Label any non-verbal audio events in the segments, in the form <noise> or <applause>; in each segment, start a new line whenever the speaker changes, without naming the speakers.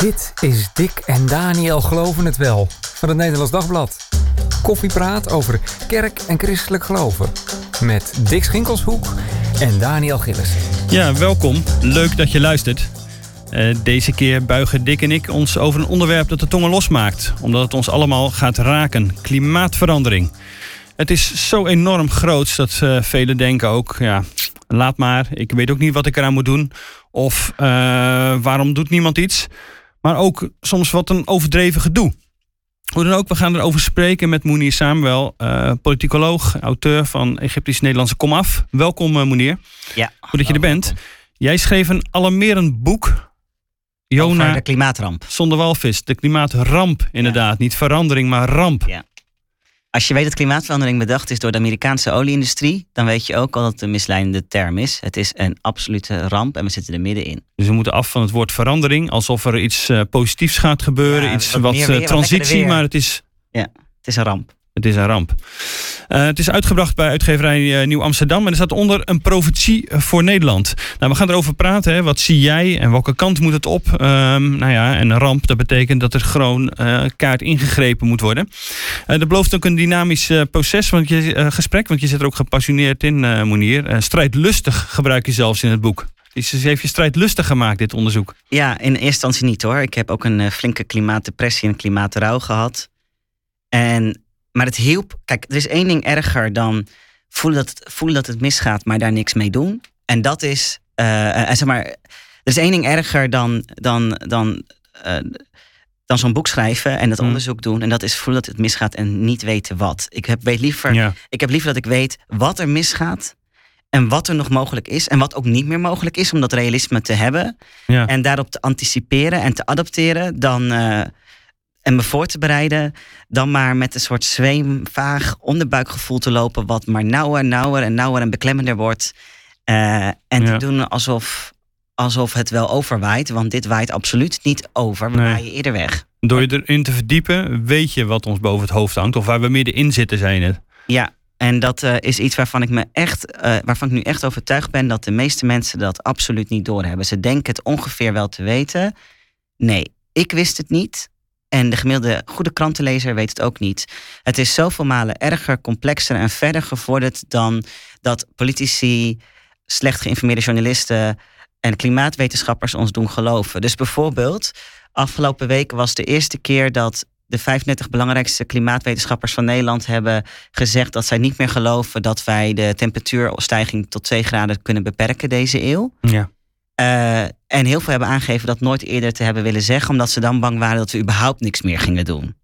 Dit is Dick en Daniel Geloven het Wel van het Nederlands Dagblad. Koffiepraat over kerk en christelijk geloven. Met Dick Schinkelshoek en Daniel Gillis.
Ja, welkom. Leuk dat je luistert. Uh, deze keer buigen Dick en ik ons over een onderwerp dat de tongen losmaakt. Omdat het ons allemaal gaat raken. Klimaatverandering. Het is zo enorm groot dat uh, velen denken ook... Ja, laat maar, ik weet ook niet wat ik eraan moet doen. Of uh, waarom doet niemand iets? Maar ook soms wat een overdreven gedoe. Hoe dan ook, we gaan erover spreken met Moenier Samuel, uh, politicoloog, auteur van Egyptisch-Nederlandse Komaf. Welkom uh, Moenier.
Ja.
Goed dat je er bent. Jij schreef een alarmerend boek.
Jona, Over de klimaatramp.
Zonder walvis. De klimaatramp, inderdaad. Niet verandering, maar ramp.
Ja. Als je weet dat klimaatverandering bedacht is door de Amerikaanse olieindustrie, dan weet je ook al dat het een misleidende term is. Het is een absolute ramp en we zitten er middenin.
Dus we moeten af van het woord verandering, alsof er iets uh, positiefs gaat gebeuren, ja, iets wat, wat weer, transitie, maar het is.
Ja, het is een ramp.
Het is een ramp. Uh, het is uitgebracht bij uitgeverij uh, Nieuw Amsterdam. En er staat onder een profetie voor Nederland. Nou, we gaan erover praten. Hè. Wat zie jij en welke kant moet het op? Um, nou ja, en een ramp, dat betekent dat er gewoon kaart ingegrepen moet worden. dat belooft ook een dynamisch proces, want je, gesprek. Want je zit er ook gepassioneerd in, Monier. strijdlustig gebruik je zelfs in het boek. Dus ze heeft je strijdlustig gemaakt, dit onderzoek.
Ja, in eerste instantie niet hoor. Ik heb ook een flinke klimaatdepressie en klimaatrouw gehad. En maar het hielp. Kijk, er is één ding erger dan voelen dat, het, voelen dat het misgaat, maar daar niks mee doen. En dat is, uh, zeg maar, er is één ding erger dan, dan, dan, uh, dan zo'n boek schrijven en het mm. onderzoek doen. En dat is voelen dat het misgaat en niet weten wat. Ik heb, weet liever, ja. ik heb liever dat ik weet wat er misgaat. En wat er nog mogelijk is en wat ook niet meer mogelijk is om dat realisme te hebben. Ja. En daarop te anticiperen en te adapteren, dan, uh, en me voor te bereiden, dan maar met een soort zweemvaag onderbuikgevoel te lopen, wat maar nauwer, nauwer en nauwer en beklemmender wordt. Uh, en ja. te doen alsof, alsof het wel overwaait, want dit waait absoluut niet over. We nee. waaien eerder weg.
Door je erin te verdiepen, weet je wat ons boven het hoofd hangt, of waar we middenin zitten, zijn het.
Ja, en dat uh, is iets waarvan ik me echt, uh, waarvan ik nu echt overtuigd ben dat de meeste mensen dat absoluut niet doorhebben. Ze denken het ongeveer wel te weten. Nee, ik wist het niet. En de gemiddelde goede krantenlezer weet het ook niet. Het is zoveel malen erger, complexer en verder gevorderd dan dat politici, slecht geïnformeerde journalisten en klimaatwetenschappers ons doen geloven. Dus bijvoorbeeld, afgelopen week was de eerste keer dat de 35 belangrijkste klimaatwetenschappers van Nederland hebben gezegd dat zij niet meer geloven dat wij de temperatuurstijging tot 2 graden kunnen beperken deze eeuw.
Ja.
Uh, en heel veel hebben aangegeven dat nooit eerder te hebben willen zeggen, omdat ze dan bang waren dat we überhaupt niks meer gingen doen.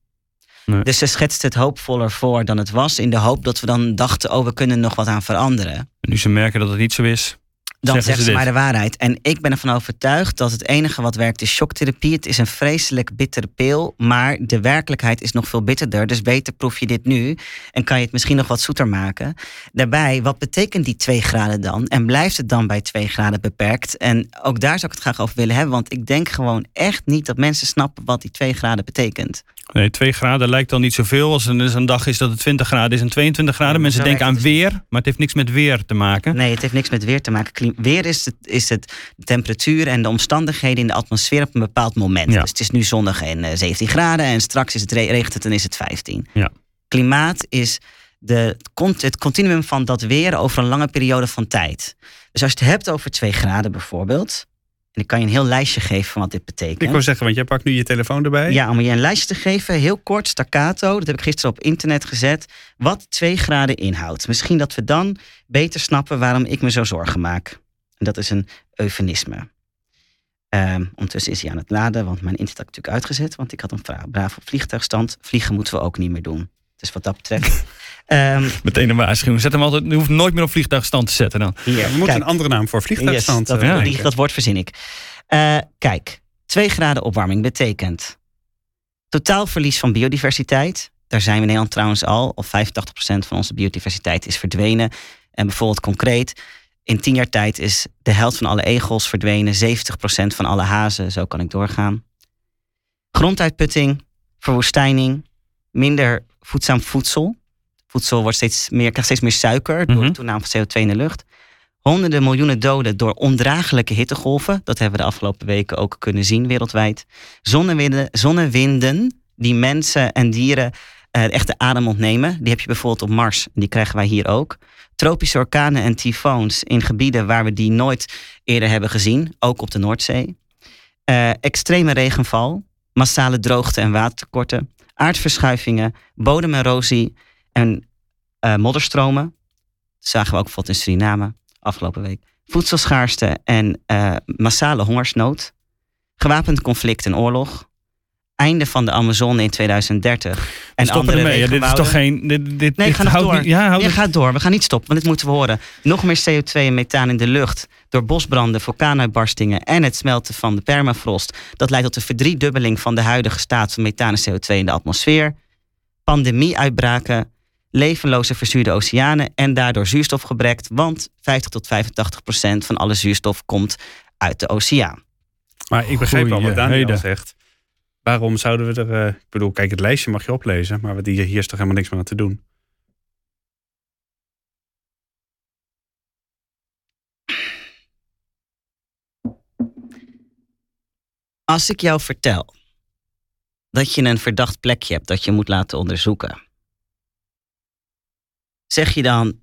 Nee. Dus ze schetste het hoopvoller voor dan het was, in de hoop dat we dan dachten: oh, we kunnen nog wat aan veranderen. En
nu ze merken dat het niet zo is.
Dan zeggen,
zeggen
ze, ze maar de waarheid. En ik ben ervan overtuigd dat het enige wat werkt is shocktherapie. Het is een vreselijk bittere pil, maar de werkelijkheid is nog veel bitterder. Dus beter proef je dit nu en kan je het misschien nog wat zoeter maken. Daarbij, wat betekent die twee graden dan? En blijft het dan bij twee graden beperkt? En ook daar zou ik het graag over willen hebben, want ik denk gewoon echt niet dat mensen snappen wat die twee graden betekent.
Nee, 2 graden lijkt dan niet zoveel. Als er een dag is dat het 20 graden is en 22 graden. Mensen denken aan weer, maar het heeft niks met weer te maken.
Nee, het heeft niks met weer te maken. Weer is, het, is het de temperatuur en de omstandigheden in de atmosfeer op een bepaald moment. Ja. Dus het is nu zonnig en 17 graden en straks is het regent het en is het 15.
Ja.
Klimaat is de, het continuum van dat weer over een lange periode van tijd. Dus als je het hebt over 2 graden bijvoorbeeld, en ik kan je een heel lijstje geven van wat dit betekent.
Ik wil zeggen, want jij pakt nu je telefoon erbij.
Ja, om je een lijstje te geven, heel kort, staccato. Dat heb ik gisteren op internet gezet. Wat twee graden inhoudt. Misschien dat we dan beter snappen waarom ik me zo zorgen maak. En dat is een eufemisme. Um, ondertussen is hij aan het laden, want mijn internet natuurlijk uitgezet. Want ik had een brave vliegtuigstand. Vliegen moeten we ook niet meer doen. Dus wat dat betreft.
Um, <laughs> Meteen een waarschuwing. Zet hem altijd, je hoeft nooit meer op vliegtuigstand te zetten dan.
Hier, we moeten een andere naam voor vliegtuigstand.
Yes, dat, ja. dat woord verzin ik. Uh, kijk, 2 graden opwarming betekent totaal verlies van biodiversiteit. Daar zijn we in Nederland trouwens al. Of 85% van onze biodiversiteit is verdwenen. En bijvoorbeeld concreet, in 10 jaar tijd is de helft van alle egels verdwenen. 70% van alle hazen, zo kan ik doorgaan. Gronduitputting, verwoestijning, minder voedzaam voedsel. Voedsel wordt steeds meer, krijgt steeds meer suiker door mm -hmm. de toename van CO2 in de lucht. Honderden miljoenen doden door ondraaglijke hittegolven. Dat hebben we de afgelopen weken ook kunnen zien wereldwijd. Zonnewinden, zonnewinden die mensen en dieren uh, echt de adem ontnemen. Die heb je bijvoorbeeld op Mars. Die krijgen wij hier ook. Tropische orkanen en tyfoons in gebieden waar we die nooit eerder hebben gezien. Ook op de Noordzee. Uh, extreme regenval. Massale droogte en watertekorten. Aardverschuivingen. Bodemerosie en uh, modderstromen. Dat zagen we ook bijvoorbeeld in Suriname afgelopen week. Voedselschaarste en massale hongersnood. Gewapend conflict en oorlog einde van de Amazone in 2030.
En stoppen ermee. Ja, dit is toch geen. Dit, dit,
nee, dit ga door. Niet, ja, nee, gaat door. We gaan niet stoppen, want dit moeten we horen. Nog meer CO2 en methaan in de lucht. Door bosbranden, vulkaanuitbarstingen en het smelten van de permafrost. Dat leidt tot een verdriedubbeling van de huidige staat van methaan en CO2 in de atmosfeer. Pandemieuitbraken, levenloze verzuurde oceanen en daardoor zuurstofgebrek. Want 50 tot 85 procent van alle zuurstof komt uit de oceaan.
Maar ik begrijp wel wat Daniel zegt. Waarom zouden we er. Uh, ik bedoel, kijk, het lijstje mag je oplezen, maar hier is toch helemaal niks meer aan te doen.
Als ik jou vertel dat je een verdacht plekje hebt dat je moet laten onderzoeken, zeg je dan: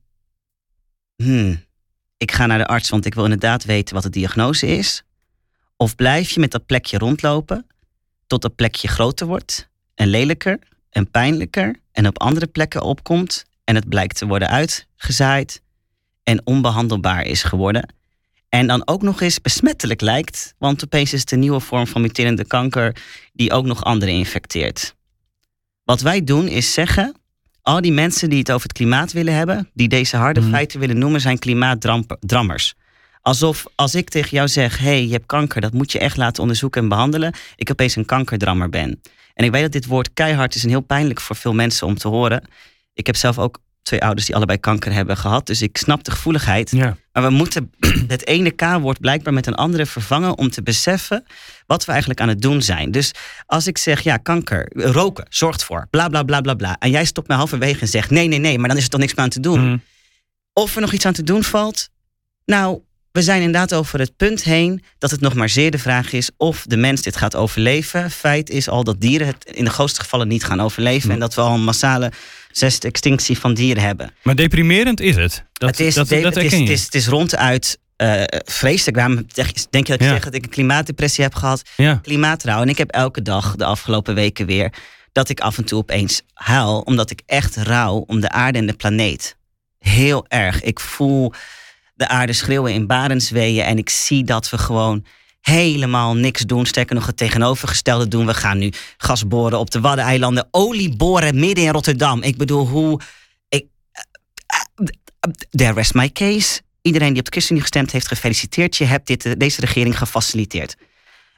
hmm, ik ga naar de arts, want ik wil inderdaad weten wat de diagnose is? Of blijf je met dat plekje rondlopen tot dat plekje groter wordt en lelijker en pijnlijker en op andere plekken opkomt en het blijkt te worden uitgezaaid en onbehandelbaar is geworden. En dan ook nog eens besmettelijk lijkt, want opeens is het een nieuwe vorm van muterende kanker die ook nog anderen infecteert. Wat wij doen is zeggen, al die mensen die het over het klimaat willen hebben, die deze harde mhm. feiten willen noemen, zijn klimaatdrammers. Alsof als ik tegen jou zeg: hey, je hebt kanker, dat moet je echt laten onderzoeken en behandelen. Ik opeens een kankerdrammer ben. En ik weet dat dit woord keihard is en heel pijnlijk voor veel mensen om te horen. Ik heb zelf ook twee ouders die allebei kanker hebben gehad. Dus ik snap de gevoeligheid. Ja. Maar we moeten <clears throat> het ene K-woord blijkbaar met een andere vervangen om te beseffen wat we eigenlijk aan het doen zijn. Dus als ik zeg, ja, kanker, roken, zorgt voor, bla bla bla bla bla. En jij stopt me halverwege en zegt, nee, nee, nee, maar dan is er toch niks meer aan te doen. Mm. Of er nog iets aan te doen valt. Nou, we zijn inderdaad over het punt heen dat het nog maar zeer de vraag is of de mens dit gaat overleven. Feit is al dat dieren het in de grootste gevallen niet gaan overleven. En dat we al een massale zesde extinctie van dieren hebben.
Maar deprimerend is het.
Dat, het, is, dat, dat het, is, het, is, het is ronduit uh, vreselijk. Waarom denk je dat ik zeg dat ik een klimaatdepressie heb gehad? Ja. Klimaatrouw. En ik heb elke dag de afgelopen weken weer dat ik af en toe opeens huil. Omdat ik echt rouw om de aarde en de planeet. Heel erg. Ik voel de aarde schreeuwen in Barensweeën. En ik zie dat we gewoon helemaal niks doen. Sterker nog het tegenovergestelde doen. We gaan nu gas boren op de Waddeneilanden. Olie boren midden in Rotterdam. Ik bedoel, hoe... Ik, there rest my case. Iedereen die op de ChristenUnie gestemd heeft, gefeliciteerd. Je hebt dit, deze regering gefaciliteerd.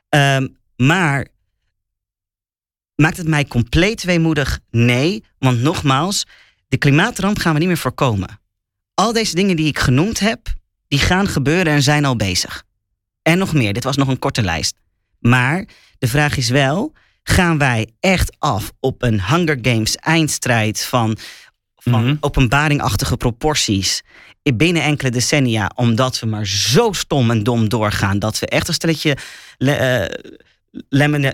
Um, maar maakt het mij compleet weemoedig? Nee, want nogmaals, de klimaatramp gaan we niet meer voorkomen al deze dingen die ik genoemd heb, die gaan gebeuren en zijn al bezig. En nog meer, dit was nog een korte lijst. Maar de vraag is wel, gaan wij echt af op een Hunger Games eindstrijd van, van mm openbaringachtige proporties binnen enkele decennia, omdat we maar zo stom en dom doorgaan dat we echt een stelletje uh,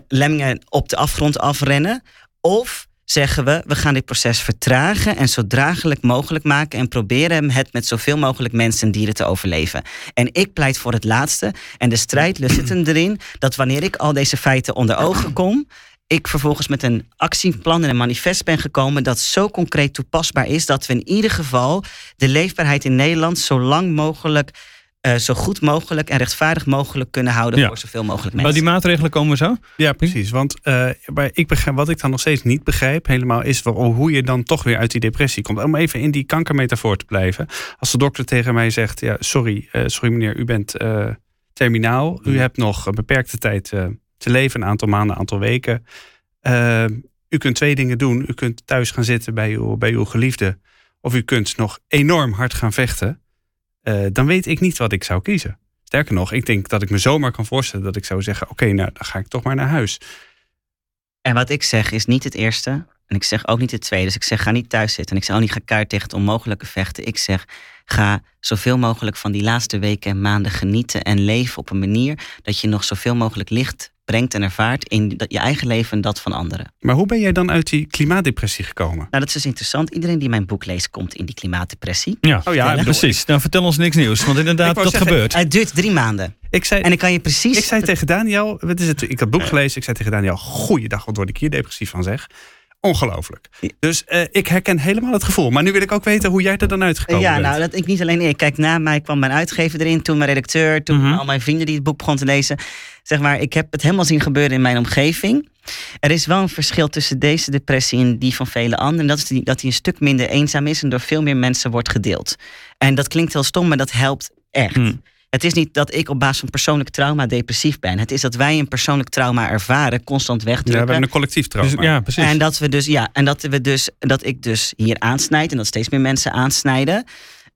lemmingen op de afgrond afrennen? Of zeggen we, we gaan dit proces vertragen en zo draaglijk mogelijk maken en proberen het met zoveel mogelijk mensen en dieren te overleven. En ik pleit voor het laatste. En de strijd zit erin dat wanneer ik al deze feiten onder ogen kom, ik vervolgens met een actieplan en een manifest ben gekomen dat zo concreet toepasbaar is dat we in ieder geval de leefbaarheid in Nederland zo lang mogelijk uh, zo goed mogelijk en rechtvaardig mogelijk kunnen houden voor zoveel mogelijk mensen.
Maar die maatregelen komen zo?
Ja, precies. Want uh, ik begrijp, wat ik dan nog steeds niet begrijp helemaal is hoe je dan toch weer uit die depressie komt. Om even in die kankermetafoor te blijven. Als de dokter tegen mij zegt, ja, sorry, uh, sorry meneer, u bent terminaal. U hebt nog een beperkte tijd te leven, een aantal maanden, een aantal weken. u kunt twee dingen doen. U kunt thuis gaan zitten bij uw, bij uw geliefde. Of u kunt nog enorm hard gaan vechten. Eh, dan weet ik niet wat ik zou kiezen. Sterker nog, ik denk dat ik me zomaar kan voorstellen dat ik zou zeggen: Oké, nou dan ga ik toch maar naar huis.
En wat ik zeg is niet het eerste, En ik zeg ook niet de tweede. Dus ik zeg, ga niet thuis zitten. En ik zeg ook niet, ga kaart tegen het onmogelijke vechten. Ik zeg, ga zoveel mogelijk van die laatste weken en maanden genieten en leven op een manier dat je nog zoveel mogelijk licht brengt en ervaart in dat- je eigen leven en dat van anderen.
Maar hoe ben jij dan uit die klimaatdepressie gekomen?
Nou, dat is dus interessant. Iedereen die mijn boek leest, komt in die klimaatdepressie.
Ja,
Oh ja,
precies. Nou, vertel ons niks nieuws. Want inderdaad, dat
zeggen,
gebeurt.
Het duurt drie maanden.
Ik zei,
En ik kan je precies...
ik zei tegen Daniel, wat is het? Ik had het boek gelezen. Ik zei tegen Daniel, goeiedag, wat word ik hier depressief van zeg. Ongelooflijk. Dus eh, ik herken helemaal het gevoel. Maar nu wil ik ook weten hoe jij er dan uitgekomen
ja,
bent.
nou, dat ik niet alleen ik. Kijk, na mij kwam mijn uitgever erin, toen mijn redacteur, toen
Mhm.
al mijn vrienden die het boek begonnen te lezen. Zeg maar, ik heb het helemaal zien gebeuren in mijn omgeving. Er is wel een verschil tussen deze depressie en die van vele anderen. En dat is die, dat hij een stuk minder eenzaam is en door veel meer mensen wordt gedeeld. En dat klinkt heel stom, maar dat helpt echt.
Hm.
Het is niet dat ik op basis van persoonlijk trauma depressief ben. Het is dat wij een persoonlijk trauma ervaren, constant
ja, we
wegdrukken.
hebben een collectief trauma.
Dus, ja, precies.
En dat we dus, ja, en dat we dus, dat ik dus hier aansnijd en dat steeds meer mensen aansnijden.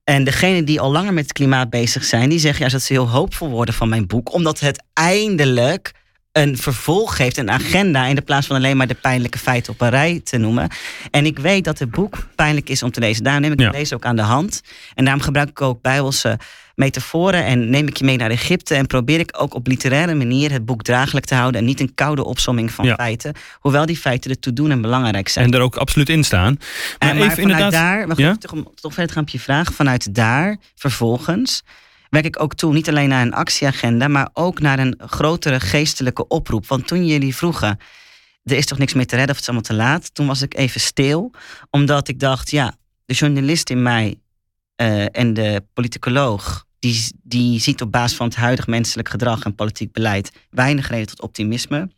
En degenen die al langer met het klimaat bezig zijn, die zeggen juist dat ze heel hoopvol worden van mijn boek, omdat het eindelijk een vervolg geeft, een agenda, in de plaats van alleen maar de pijnlijke feiten op een rij te noemen. En ik weet dat het boek pijnlijk is om te lezen. Daarom neem ik
Ja.
het lezen ook aan de hand. En daarom gebruik ik ook bijbelse metaforen en neem ik je mee naar Egypte en probeer ik ook op literaire manier het boek draaglijk te houden en niet een koude opsomming van
Ja.
feiten, hoewel die feiten ertoe doen en belangrijk zijn.
En er ook absoluut in staan. Maar,
En maar
even
vanuit
inderdaad.
daar, wacht
Ja?
toch, om toch verder te gaan op je vraag. Vanuit daar, vervolgens, werk ik ook toe niet alleen naar een actieagenda, maar ook naar een grotere geestelijke oproep. Want toen jullie vroegen, er is toch niks meer te redden of het is allemaal te laat, toen was ik even stil, omdat ik dacht, ja, de journalist in mij eh, en de politicoloog, die, die ziet op basis van het huidig menselijk gedrag en politiek beleid weinig reden tot optimisme.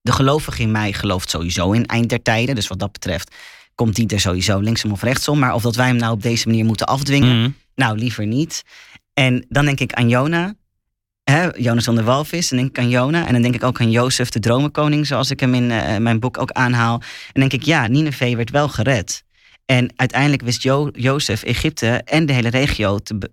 De gelovige in mij gelooft sowieso in eind der tijden. Dus wat dat betreft komt die er sowieso linksom of rechtsom. Maar of dat wij hem nou op deze manier moeten afdwingen,
Mhm.
nou liever niet. En dan denk ik aan Jona. Hè, Jonas van der Walvis. En denk ik aan Jona. En dan denk ik ook aan Jozef, de dromenkoning, zoals ik hem in eh, mijn boek ook aanhaal. En denk ik, ja, Nineveh werd wel gered. En uiteindelijk wist jo Jozef Egypte en de hele regio te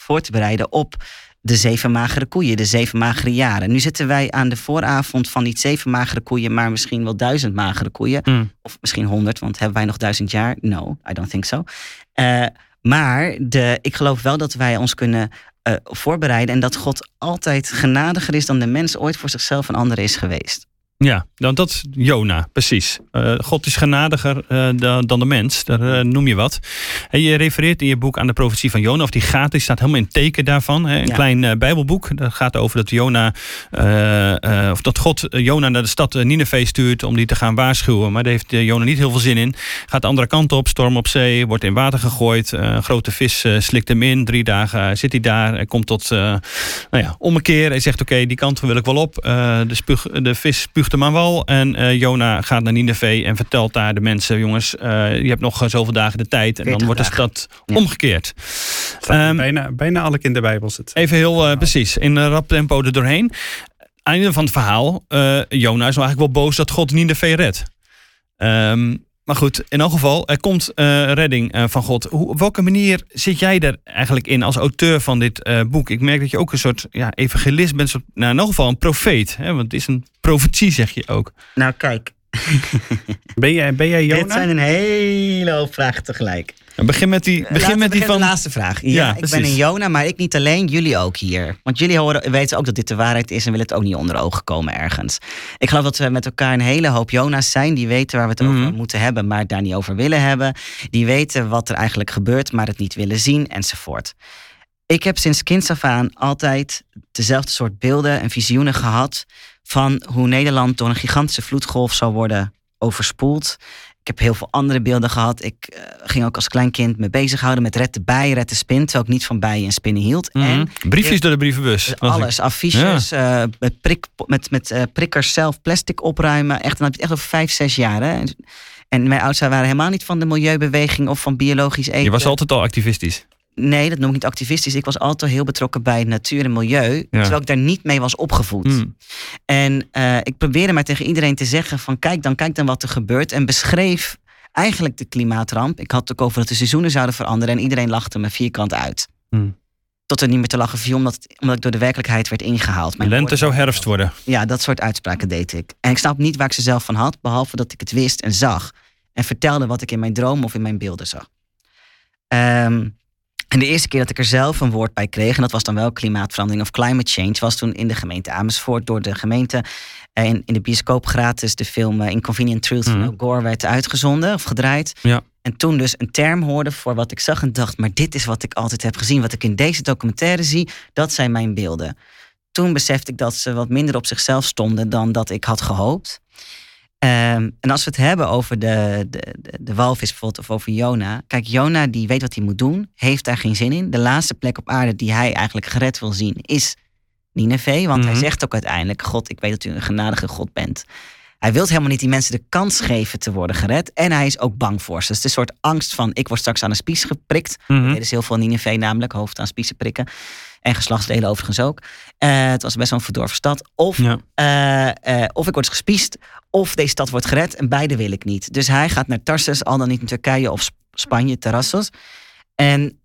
voor te bereiden op de zeven magere koeien, de zeven magere jaren. Nu zitten wij aan de vooravond van niet zeven magere koeien, maar misschien wel duizend magere koeien.
Mhm.
Of misschien honderd, want hebben wij nog duizend jaar? No, I don't think so. Eh, maar de, ik geloof wel dat wij ons kunnen eh, voorbereiden en dat God altijd genadiger is dan de mens ooit voor zichzelf en anderen is geweest.
Ja, dan dat is Jona, precies. Eh, God is genadiger eh, dan, dan de mens, daar eh, noem je wat. En je refereert in je boek aan de profetie van Jona, of die gaat, die staat helemaal in teken daarvan. Hè? Een
Ja.
klein bijbelboek, dat gaat over dat Jona, of dat God Jona naar de stad eh, Nineveh stuurt om die te gaan waarschuwen. Maar daar heeft Jona niet heel veel zin in. Gaat de andere kant op, storm op zee, wordt in water gegooid. een grote vis slikt hem in, drie dagen zit hij daar. Hij komt tot, nou ja, ommekeer. Hij zegt, oké, die kant wil ik wel op. De, spuug, de vis spuugt hem aan wal. En eh, Jona gaat naar Nineveh en vertelt daar de mensen... jongens, eh, je hebt nog eh, zoveel dagen de tijd. En dan
40
wordt de stad
Ja.
omgekeerd. Ehm,
bijna, bijna alle kinderbijbels het.
Even heel precies, in een rap tempo er doorheen. Einde van het verhaal. Jona is eigenlijk wel boos dat God Nineveh redt. Ehm, maar goed, in elk geval, er komt eh, redding eh, van God. Hoe, op welke manier zit jij er eigenlijk in als auteur van dit eh, boek? Ik merk dat je ook een soort ja, evangelist bent. soort- Nou, in elk geval een profeet. Hè? Want het is een profetie, zeg je ook.
Nou kijk, <laughs>
Ben jij, ben jij
dit
Jona?
zijn een hele hoop vragen tegelijk.
En begin met die, begin
Laten we
met die van...
De laatste vraag. Ja,
Ja,
ik ben een Jona, maar ik niet alleen, jullie ook hier. Want jullie horen, weten ook dat dit de waarheid is en willen het ook niet onder ogen komen ergens. Ik geloof dat we met elkaar een hele hoop Jona's zijn die weten waar we het over
Mhm.
moeten hebben, maar het daar niet over willen hebben. Die weten wat er eigenlijk gebeurt, maar het niet willen zien enzovoort. Ik heb sinds kinds af aan altijd dezelfde soort beelden en visioenen gehad van hoe Nederland door een gigantische vloedgolf zou worden overspoeld. Ik heb heel veel andere beelden gehad. Ik eh, ging ook als klein kind me bezighouden met red de bij, red de spin. Terwijl ik niet van bijen en spinnen hield.
Mhm.
En
Briefjes door de brievenbus.
dus
ik.
alles, affiches, eh, met, prik, met, met eh, prikkers zelf plastic opruimen. Echt, dan heb je het echt over vijf, zes jaar. Hè? En- En mijn ouders waren helemaal niet van de milieubeweging of van biologisch eten.
Je was altijd al activistisch.
Nee, dat noem ik niet activistisch. Ik was altijd heel betrokken bij natuur en milieu. Terwijl ik daar niet mee was opgevoed.
Hmm.
En eh, ik probeerde maar tegen iedereen te zeggen van kijk dan, kijk dan wat er gebeurt. En beschreef eigenlijk de klimaatramp. Ik had het ook over dat de seizoenen zouden veranderen. En iedereen lachte me vierkant uit.
Hmm.
tot er niet meer te lachen viel, omdat, omdat ik door de werkelijkheid werd ingehaald. Mijn
Lente zou herfst worden.
Ja, dat soort uitspraken deed ik. En ik snap niet waar ik ze zelf van had, behalve dat ik het wist en zag. En vertelde wat ik in mijn droom of in mijn beelden zag. Ehm, en de eerste keer dat ik er zelf een woord bij kreeg, en dat was dan wel klimaatverandering of climate change, was toen in de gemeente Amersfoort door de gemeente. En in de bioscoop gratis de film eh, Inconvenient Truth van
Mhm.
Al Gore werd uitgezonden of gedraaid.
Ja.
En toen dus een term hoorde voor wat ik zag en dacht, maar dit is wat ik altijd heb gezien. Wat ik in deze documentaire zie, dat zijn mijn beelden. Toen besefte ik dat ze wat minder op zichzelf stonden dan dat ik had gehoopt. Ehm, en als we het hebben over de, de, de, de walvis bijvoorbeeld of over Jona. Kijk, Jona die weet wat hij moet doen, heeft daar geen zin in. De laatste plek op aarde die hij eigenlijk gered wil zien is Nineveh. Want hij
Mhm.
zegt ook uiteindelijk, God, ik weet dat u een genadige God bent. Hij wil helemaal niet die mensen de kans geven te worden gered. En hij is ook bang voor ze. Dus het is een soort angst van, ik word straks aan een spies geprikt.
Mhm.
Er is heel veel in Nineveh namelijk, hoofd aan spiezen prikken. En geslachtsdelen overigens ook. Eh, het was best wel een verdorven stad. Of,
Ja.
eh, eh, of ik word gespiest, of deze stad wordt gered. En beide wil ik niet. Dus hij gaat naar Tarsus, al dan niet in Turkije of Sp- Spanje, Terrassos. En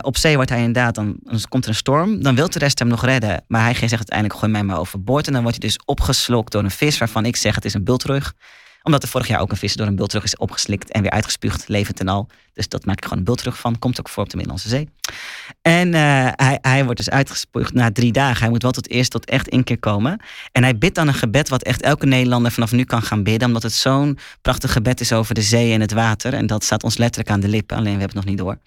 op zee wordt hij inderdaad, dan, dan komt er een storm. Dan wil de rest hem nog redden. Maar hij zegt uiteindelijk, gooi mij maar overboord. En dan wordt hij dus opgeslokt door een vis waarvan ik zeg het is een bultrug omdat er vorig jaar ook een vis door een bultrug is opgeslikt en weer uitgespuugd, levend en al. Dus dat maak ik gewoon een bultrug van. Komt ook voor op de Middellandse Zee. En eh, hij, hij wordt dus uitgespuugd na drie dagen. Hij moet wel tot eerst tot echt inkeer komen. En hij bidt dan een gebed wat echt elke Nederlander vanaf nu kan gaan bidden. Omdat het zo'n prachtig gebed is over de zee en het water. En dat staat ons letterlijk aan de lippen. Alleen we hebben het nog niet door.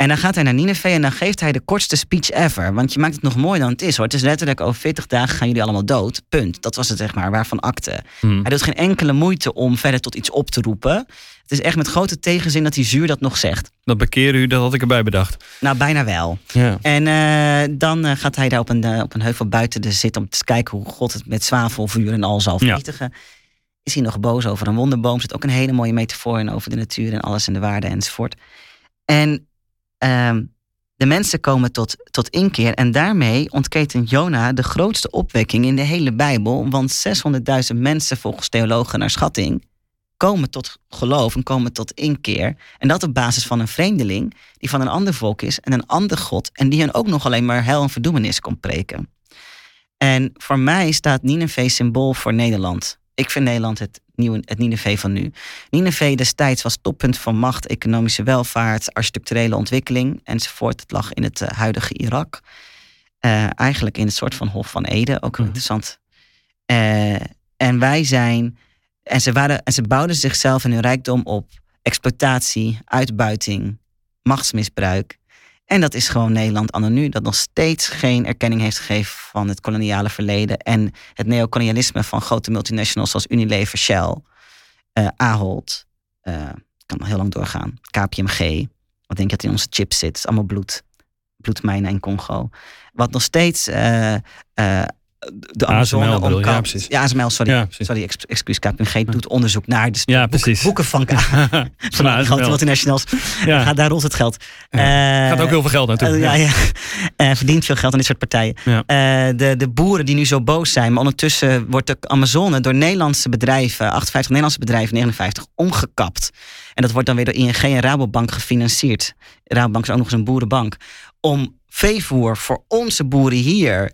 En dan gaat hij naar Nineveh en dan geeft hij de kortste speech ever. Want je maakt het nog mooier dan het is hoor. Het is letterlijk over 40 dagen gaan jullie allemaal dood. Punt. Dat was het zeg maar, waarvan akte.
Mhm.
Hij doet geen enkele moeite om verder tot iets op te roepen. Het is echt met grote tegenzin dat hij zuur dat nog zegt.
Dat bekeren u, dat had ik erbij bedacht.
Nou, bijna wel.
Ja.
En eh, dan eh, gaat hij daar op een, eh, op een heuvel buiten de zitten om te kijken hoe God het met zwavelvuur en al zal
Ja.
vernietigen. Is hij nog boos over een wonderboom? Zit ook een hele mooie metafoor in over de natuur en alles en de waarde enzovoort. En ehm, de mensen komen tot, tot inkeer en daarmee ontketent Jona de grootste opwekking in de hele Bijbel. Want 600.000 mensen volgens theologen naar schatting komen tot geloof en komen tot inkeer. En dat op basis van een vreemdeling die van een ander volk is en een ander God. En die hen ook nog alleen maar hel en verdoemenis kon preken. En voor mij staat Nineveh symbool voor Nederland. Ik vind Nederland het, nieuwe, het Nineveh van nu. Nineveh destijds was toppunt van macht, economische welvaart, architecturele ontwikkeling enzovoort. Het lag in het eh, huidige Irak. Eh, eigenlijk in het soort van Hof van Ede, ook
Mhm.
interessant. Eh, en wij zijn, en ze, waren, en ze bouwden zichzelf en hun rijkdom op exploitatie, uitbuiting, machtsmisbruik. En dat is gewoon Nederland anno nu, dat nog steeds geen erkenning heeft gegeven van het koloniale verleden en het neocolonialisme van grote multinationals zoals Unilever, Shell, eh Ahold. eh, kan nog heel lang doorgaan. KPMG. Wat denk je dat in onze chips zit? Is allemaal bloed. Bloedmijnen in Congo. Wat nog steeds eh, de Amazone
ASML
omkant-
Ja, precies.
Ja, ASML, sorry.
Ja,
sorry, ex- excuus. KPMG doet onderzoek naar de
Ja,
boeken, <laughs> <laughs> van, van
Van
de grote
ASML.
multinationals.
Ja.
Gaat daar rond het geld. Eh,
Gaat ook heel veel geld naartoe.
eh, ja, ja. <laughs> Eh, verdient veel geld aan dit soort partijen. De, de boeren die nu zo boos zijn. Maar ondertussen wordt de Amazone door Nederlandse bedrijven, 58 Nederlandse bedrijven, 59, omgekapt. En dat wordt dan weer door ING en Rabobank gefinancierd. Rabobank is ook nog eens een boerenbank. Om veevoer voor onze boeren hier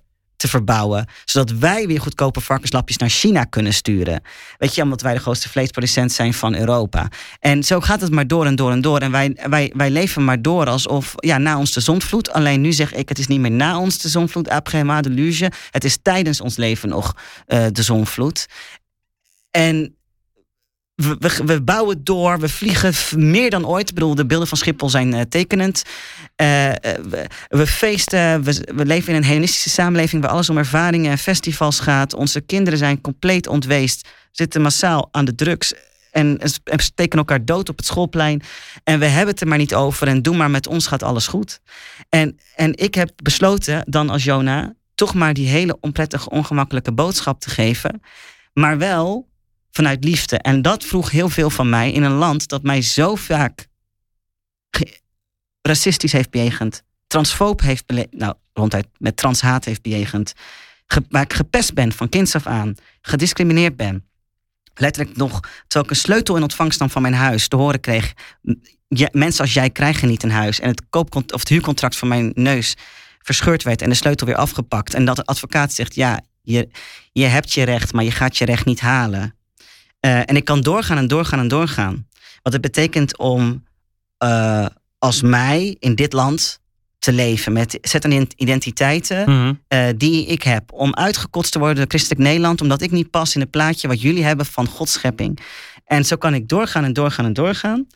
verbouwen. Zodat wij weer goedkope varkenslapjes naar China kunnen sturen. Weet je, omdat wij de grootste vleesproducent zijn van Europa. En zo gaat het maar door en door en door. En wij, wij, wij leven maar door alsof, ja, na ons de zondvloed. Alleen nu zeg ik, het is niet meer na ons de zondvloed, après de luge. Het is tijdens ons leven nog eh, de zondvloed. En we, we, we bouwen door, we vliegen meer dan ooit. Ik bedoel, de beelden van Schiphol zijn eh, tekenend. Eh, eh, we, we feesten, we, we leven in een hedonistische samenleving... waar alles om ervaringen en festivals gaat. Onze kinderen zijn compleet ontweest, zitten massaal aan de drugs... En, en steken elkaar dood op het schoolplein. En we hebben het er maar niet over. En doe maar met ons gaat alles goed. En, en ik heb besloten dan als Jona... toch maar die hele onprettige, ongemakkelijke boodschap te geven. Maar wel vanuit liefde. En dat vroeg heel veel van mij in een land dat mij zo vaak racistisch heeft bejegend, transfoob heeft bele- nou ronduit met transhaat heeft bejegend, ge- waar ik gepest ben van kinds af aan, gediscrimineerd ben. Letterlijk nog, terwijl ik een sleutel in ontvangst nam van mijn huis, te horen kreeg, "Ja, mensen als jij krijgen niet een huis. En het, koopcont- of het huurcontract van mijn neus verscheurd werd en de sleutel weer afgepakt. En dat de advocaat zegt, ja, je, je hebt je recht, maar je gaat je recht niet halen. Eh, en ik kan doorgaan en doorgaan en doorgaan. Wat het betekent om uh, als mij in dit land te leven met zetten identiteiten
Mhm.
uh, die ik heb. Om uitgekotst te worden door christelijk Nederland, omdat ik niet pas in het plaatje wat jullie hebben van Gods schepping. En zo kan ik doorgaan en doorgaan en doorgaan.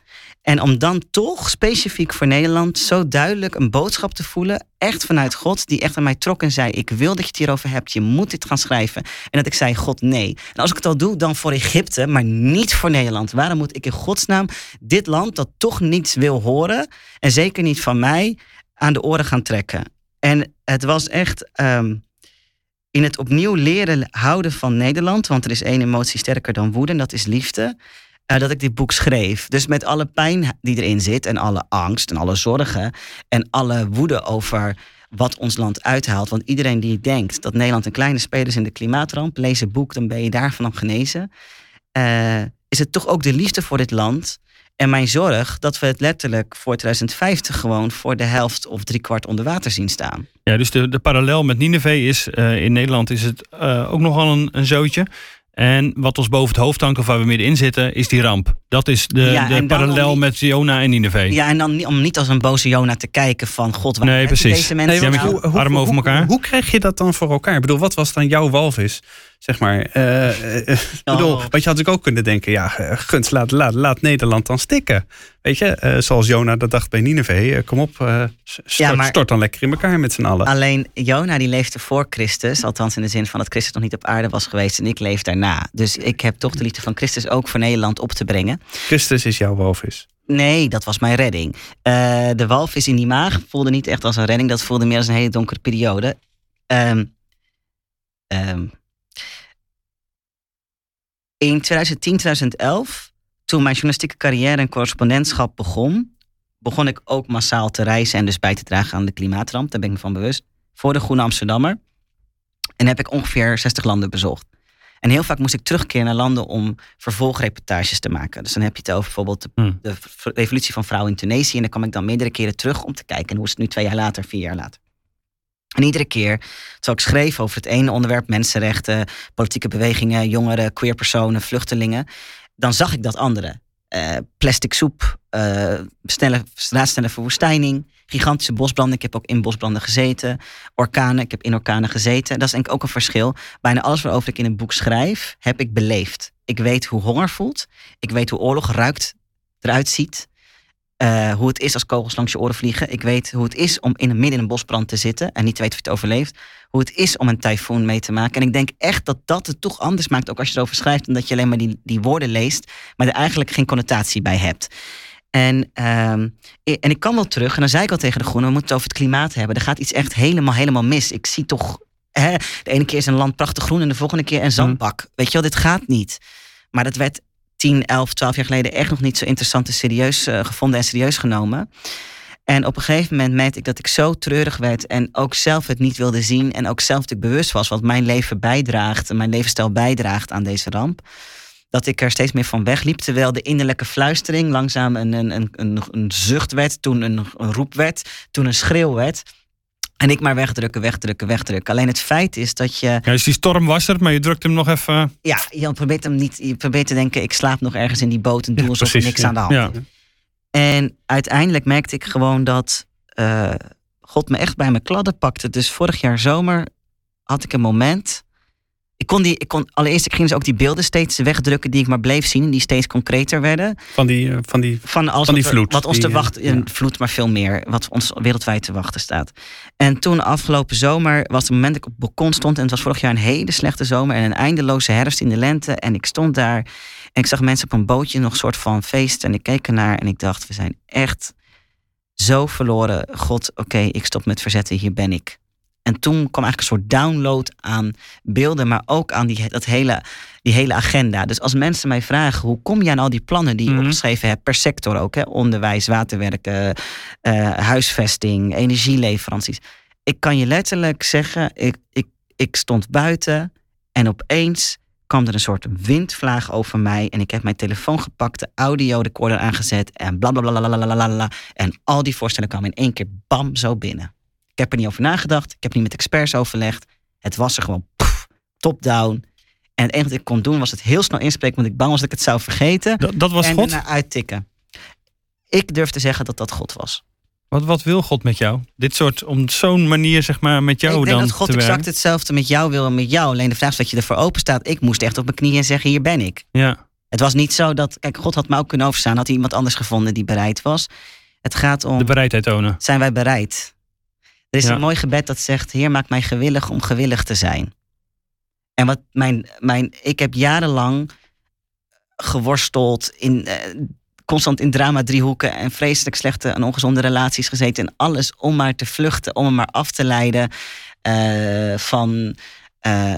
En om dan toch specifiek voor Nederland zo duidelijk een boodschap te voelen, echt vanuit God, die echt aan mij trok en zei: Ik wil dat je het hierover hebt, je moet dit gaan schrijven. En dat ik zei: God, nee. En als ik het al doe, dan voor Egypte, maar niet voor Nederland. Waarom moet ik in godsnaam dit land dat toch niets wil horen, en zeker niet van mij, aan de oren gaan trekken? En het was echt. Um, in het opnieuw leren houden van Nederland, want er is één emotie sterker dan woede, en dat is liefde, uh, dat ik dit boek schreef. Dus met alle pijn die erin zit, en alle angst en alle zorgen, en alle woede over wat ons land uithaalt. Want iedereen die denkt dat Nederland een kleine speler is in de klimaatramp, lees het boek, dan ben je daarvan genezen. Uh, is het toch ook de liefde voor dit land en mijn zorg dat we het letterlijk voor 2050 gewoon voor de helft of driekwart onder water zien staan.
Ja, dus de, de parallel met Nineveh is uh, in Nederland is het uh, ook nogal een, een zootje. En wat ons boven het hoofd hangt of waar we middenin zitten, is die ramp. Dat is de,
Ja,
de parallel met Jona en Nineveh.
Ja, en dan om niet als een boze Jona te kijken van god, waar
Nee, precies.
deze mensen
Nee,
nou?
hoe- armen over elkaar.
Hoe, hoe krijg je dat dan voor elkaar? Ik bedoel, wat was dan jouw walvis? Zeg maar. ik bedoel,
Oh.
want je had natuurlijk ook kunnen denken, ja, gunst, laat, laat, laat Nederland dan stikken. Weet je, zoals Jona dat dacht bij Nineveh. eh, kom op, stort,
maar-
stort dan lekker in elkaar met z'n allen.
Alleen Jona die leefde voor Christus, althans in de zin van dat Christus nog niet op aarde was geweest en ik leef daarna. Dus ik heb toch de liefde van Christus ook voor Nederland op te brengen.
Christus is jouw walvis.
Nee, dat was mijn redding. Eh, de walvis in die maag voelde niet echt als een redding. Dat voelde meer als een hele donkere periode. Ehm, in 2010, 2011, toen mijn journalistieke carrière en correspondentschap begon, begon ik ook massaal te reizen en dus bij te dragen aan de klimaatramp. Daar ben ik me van bewust. Voor de Groene Amsterdammer. En heb ik ongeveer 60 landen bezocht. En heel vaak moest ik terugkeren naar landen om vervolgreportages te maken. Dus dan heb je het over bijvoorbeeld de
Hmm.
de revolutie van vrouwen in Tunesië. En dan kwam ik dan meerdere keren terug om te kijken. hoe is het nu twee jaar later, vier jaar later. En iedere keer, terwijl ik schreef over het ene onderwerp, mensenrechten, politieke bewegingen, jongeren, queerpersonen, vluchtelingen, dan zag ik dat andere. Eh, plastic soep, eh snelle, raadsnelle verwoestijning, gigantische bosbranden. Ik heb ook in bosbranden gezeten. Orkanen, ik heb in orkanen gezeten. Dat is denk ik ook een verschil. Bijna alles waarover ik in een boek schrijf, heb ik beleefd. Ik weet hoe honger voelt. Ik weet hoe oorlog ruikt, eruit ziet. Eh, hoe het is als kogels langs je oren vliegen. Ik weet hoe het is om in midden in een bosbrand te zitten en niet te weten of je het overleeft. Hoe het is om een tyfoon mee te maken. En ik denk echt dat dat het toch anders maakt, ook als je erover schrijft, dan dat je alleen maar die, die woorden leest, maar er eigenlijk geen connotatie bij hebt. En, ehm, en ik kan wel terug, en dan zei ik al tegen de Groenen, we moeten het over het klimaat hebben. Er gaat iets echt helemaal, helemaal mis. Ik zie toch, hè, de ene keer is een land prachtig groen en de volgende keer een zandbak. Weet je wel, dit gaat niet. Maar dat werd 10, 11, 12 jaar geleden echt nog niet zo interessant en serieus eh, gevonden en serieus genomen. En op een gegeven moment merkte ik dat ik zo treurig werd en ook zelf het niet wilde zien en ook zelf natuurlijk bewust was wat mijn leven bijdraagt en mijn levensstijl bijdraagt aan deze ramp. Dat ik er steeds meer van wegliep, terwijl de innerlijke fluistering langzaam een, een, een, een, een zucht werd, toen een, een roep werd, toen een schreeuw werd. En ik maar wegdrukken, wegdrukken, wegdrukken. Alleen het feit is dat je
Ja, dus die storm was er, maar je drukt hem nog even.
ja, je probeert hem niet. Je probeert te denken, ik slaap nog ergens in die boot en doe
Ja,
alsof er niks
ja.
aan de hand
Ja.
is. En uiteindelijk merkte ik gewoon dat eh, God me echt bij mijn kladden pakte. Dus vorig jaar zomer had ik een moment. Ik kon die, ik kon, allereerst, ik ging dus ook die beelden steeds wegdrukken die ik maar bleef zien, die steeds concreter werden.
Van die, eh, van die
Van alles
Van die
wat,
vloed,
wat ons
die,
te
eh,
wachten,
ja.
vloed, maar veel meer, wat ons wereldwijd te wachten staat. En toen afgelopen zomer was het moment dat ik op het balkon stond. En het was vorig jaar een hele slechte zomer en een eindeloze herfst in de lente. En ik stond daar en ik zag mensen op een bootje, nog een soort van feest. En ik keek ernaar en ik dacht, we zijn echt zo verloren. God, oké, ik stop met verzetten, hier ben ik. En toen kwam eigenlijk een soort download aan beelden, maar ook aan die, dat hele, die hele agenda. Dus als mensen mij vragen, hoe kom je aan al die plannen die je
mhm.
opgeschreven hebt per sector ook, hè? onderwijs, waterwerken, eh, huisvesting, energieleveranties. Ik kan je letterlijk zeggen, ik, ik, ik stond buiten en opeens kwam er een soort windvlaag over mij. En ik heb mijn telefoon gepakt, de audio recorder aangezet en blablabla. En al die voorstellen kwamen in één keer bam zo binnen. Ik heb er niet over nagedacht. Ik heb niet met experts overlegd. Het was er gewoon top-down. En het enige wat ik kon doen was het heel snel inspreken, want ik bang was dat ik het zou vergeten.
Dat, dat was
en
God?
daarna uittikken. Ik durf te zeggen dat dat God was.
Wat, wat wil God met jou? Dit soort, om zo'n manier zeg maar met jou
ik denk
dan
dat God
werken?
exact hetzelfde met jou wil en met jou. Alleen de vraag is dat je ervoor open staat. Ik moest echt op mijn knieën zeggen, hier ben ik.
Ja,
Het was niet zo dat, kijk, God had me ook kunnen overstaan. Had hij iemand anders gevonden die bereid was. Het gaat om,
de bereidheid tonen.
zijn wij bereid? Er is
Ja.
een mooi gebed dat zegt, Heer, maak mij gewillig om gewillig te zijn. En wat mijn, mijn, ik heb jarenlang geworsteld in, eh, constant in drama driehoeken en vreselijk slechte en ongezonde relaties gezeten. En alles om maar te vluchten, om me maar af te leiden eh, van, eh,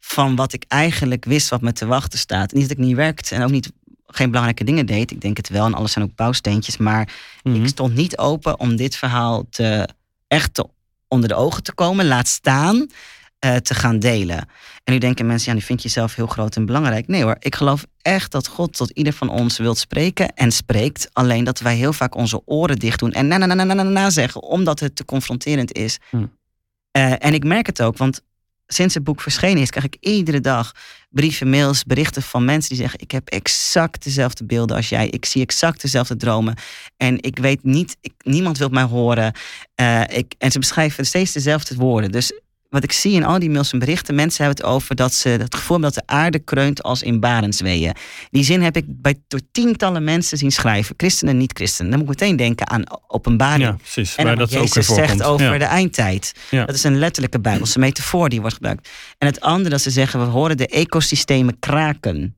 van wat ik eigenlijk wist wat me te wachten staat. Niet dat ik niet werkte en ook niet geen belangrijke dingen deed. Ik denk het wel en alles zijn ook bouwsteentjes. Maar
Mhm.
ik stond niet open om dit verhaal te, echt onder de ogen te komen. Laat staan eh, te gaan delen. En nu denken mensen, ja, nu vind je jezelf heel groot en belangrijk. Nee hoor, ik geloof echt dat God tot ieder van ons wilt spreken en spreekt. Alleen dat wij heel vaak onze oren dicht doen en na na na na na na, na zeggen, omdat het te confronterend is.
Hm.
Eh, en ik merk het ook, want sinds het boek verschenen is, krijg ik iedere dag brieven, mails, berichten van mensen die zeggen: Ik heb exact dezelfde beelden als jij. Ik zie exact dezelfde dromen. En ik weet niet, niemand wil mij horen. Eh, ik, en ze beschrijven steeds dezelfde woorden. Dus wat ik zie in al die mails en berichten, mensen hebben het over dat ze het gevoel hebben dat de aarde kreunt als in barensweeën. Die zin heb ik bij door tientallen mensen zien schrijven, christenen en niet-christenen. Dan moet ik meteen denken aan openbaring.
Ja, precies.
En
waar dat ook
Jezus zegt over
ja.
de eindtijd.
Ja.
Dat is een letterlijke Bijbelse metafoor die wordt gebruikt. En het andere dat ze zeggen, we horen de ecosystemen kraken.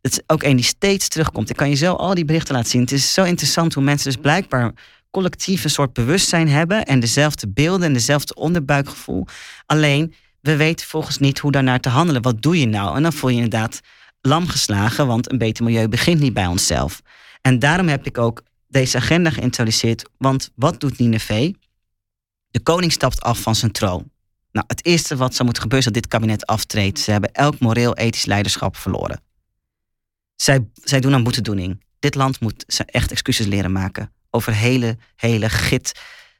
Dat is ook een die steeds terugkomt. Ik kan je zo al die berichten laten zien. Het is zo interessant hoe mensen dus blijkbaar collectief een soort bewustzijn hebben en dezelfde beelden en dezelfde onderbuikgevoel. Alleen, we weten volgens niet hoe daarnaar te handelen. Wat doe je nou? En dan voel je inderdaad lam geslagen, want een beter milieu begint niet bij onszelf. En daarom heb ik ook deze agenda geïntroduceerd. Want wat doet Nineveh? De koning stapt af van zijn troon. Nou, het eerste wat zou moeten gebeuren is dat dit kabinet aftreedt. Ze hebben elk moreel-ethisch leiderschap verloren. Zij, zij doen aan boetedoening. Dit land moet echt excuses leren maken over hele, hele git,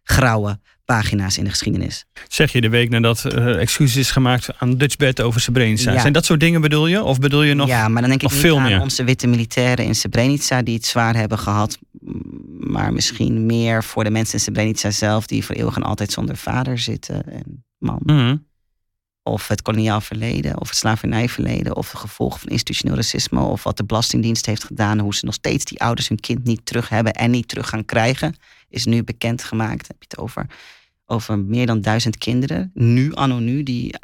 grauwe pagina's in de geschiedenis.
Zeg je de week nadat eh excuses is gemaakt aan Dutchbed over Srebrenica.
Ja.
Zijn dat soort dingen bedoel je? Of bedoel je nog?
ja, maar dan denk ik
nog
niet
veel
aan
meer?
onze witte militairen in Srebrenica die het zwaar hebben gehad. Maar misschien meer voor de mensen in Srebrenica zelf die voor eeuwig en altijd zonder vader zitten en man.
Mhm.
Of het koloniaal verleden, of het slavernijverleden, of de gevolgen van institutioneel racisme, of wat de Belastingdienst heeft gedaan, hoe ze nog steeds die ouders hun kind niet terug hebben en niet terug gaan krijgen, is nu bekendgemaakt. Heb je het over, over meer dan duizend kinderen, nu, anno nu, die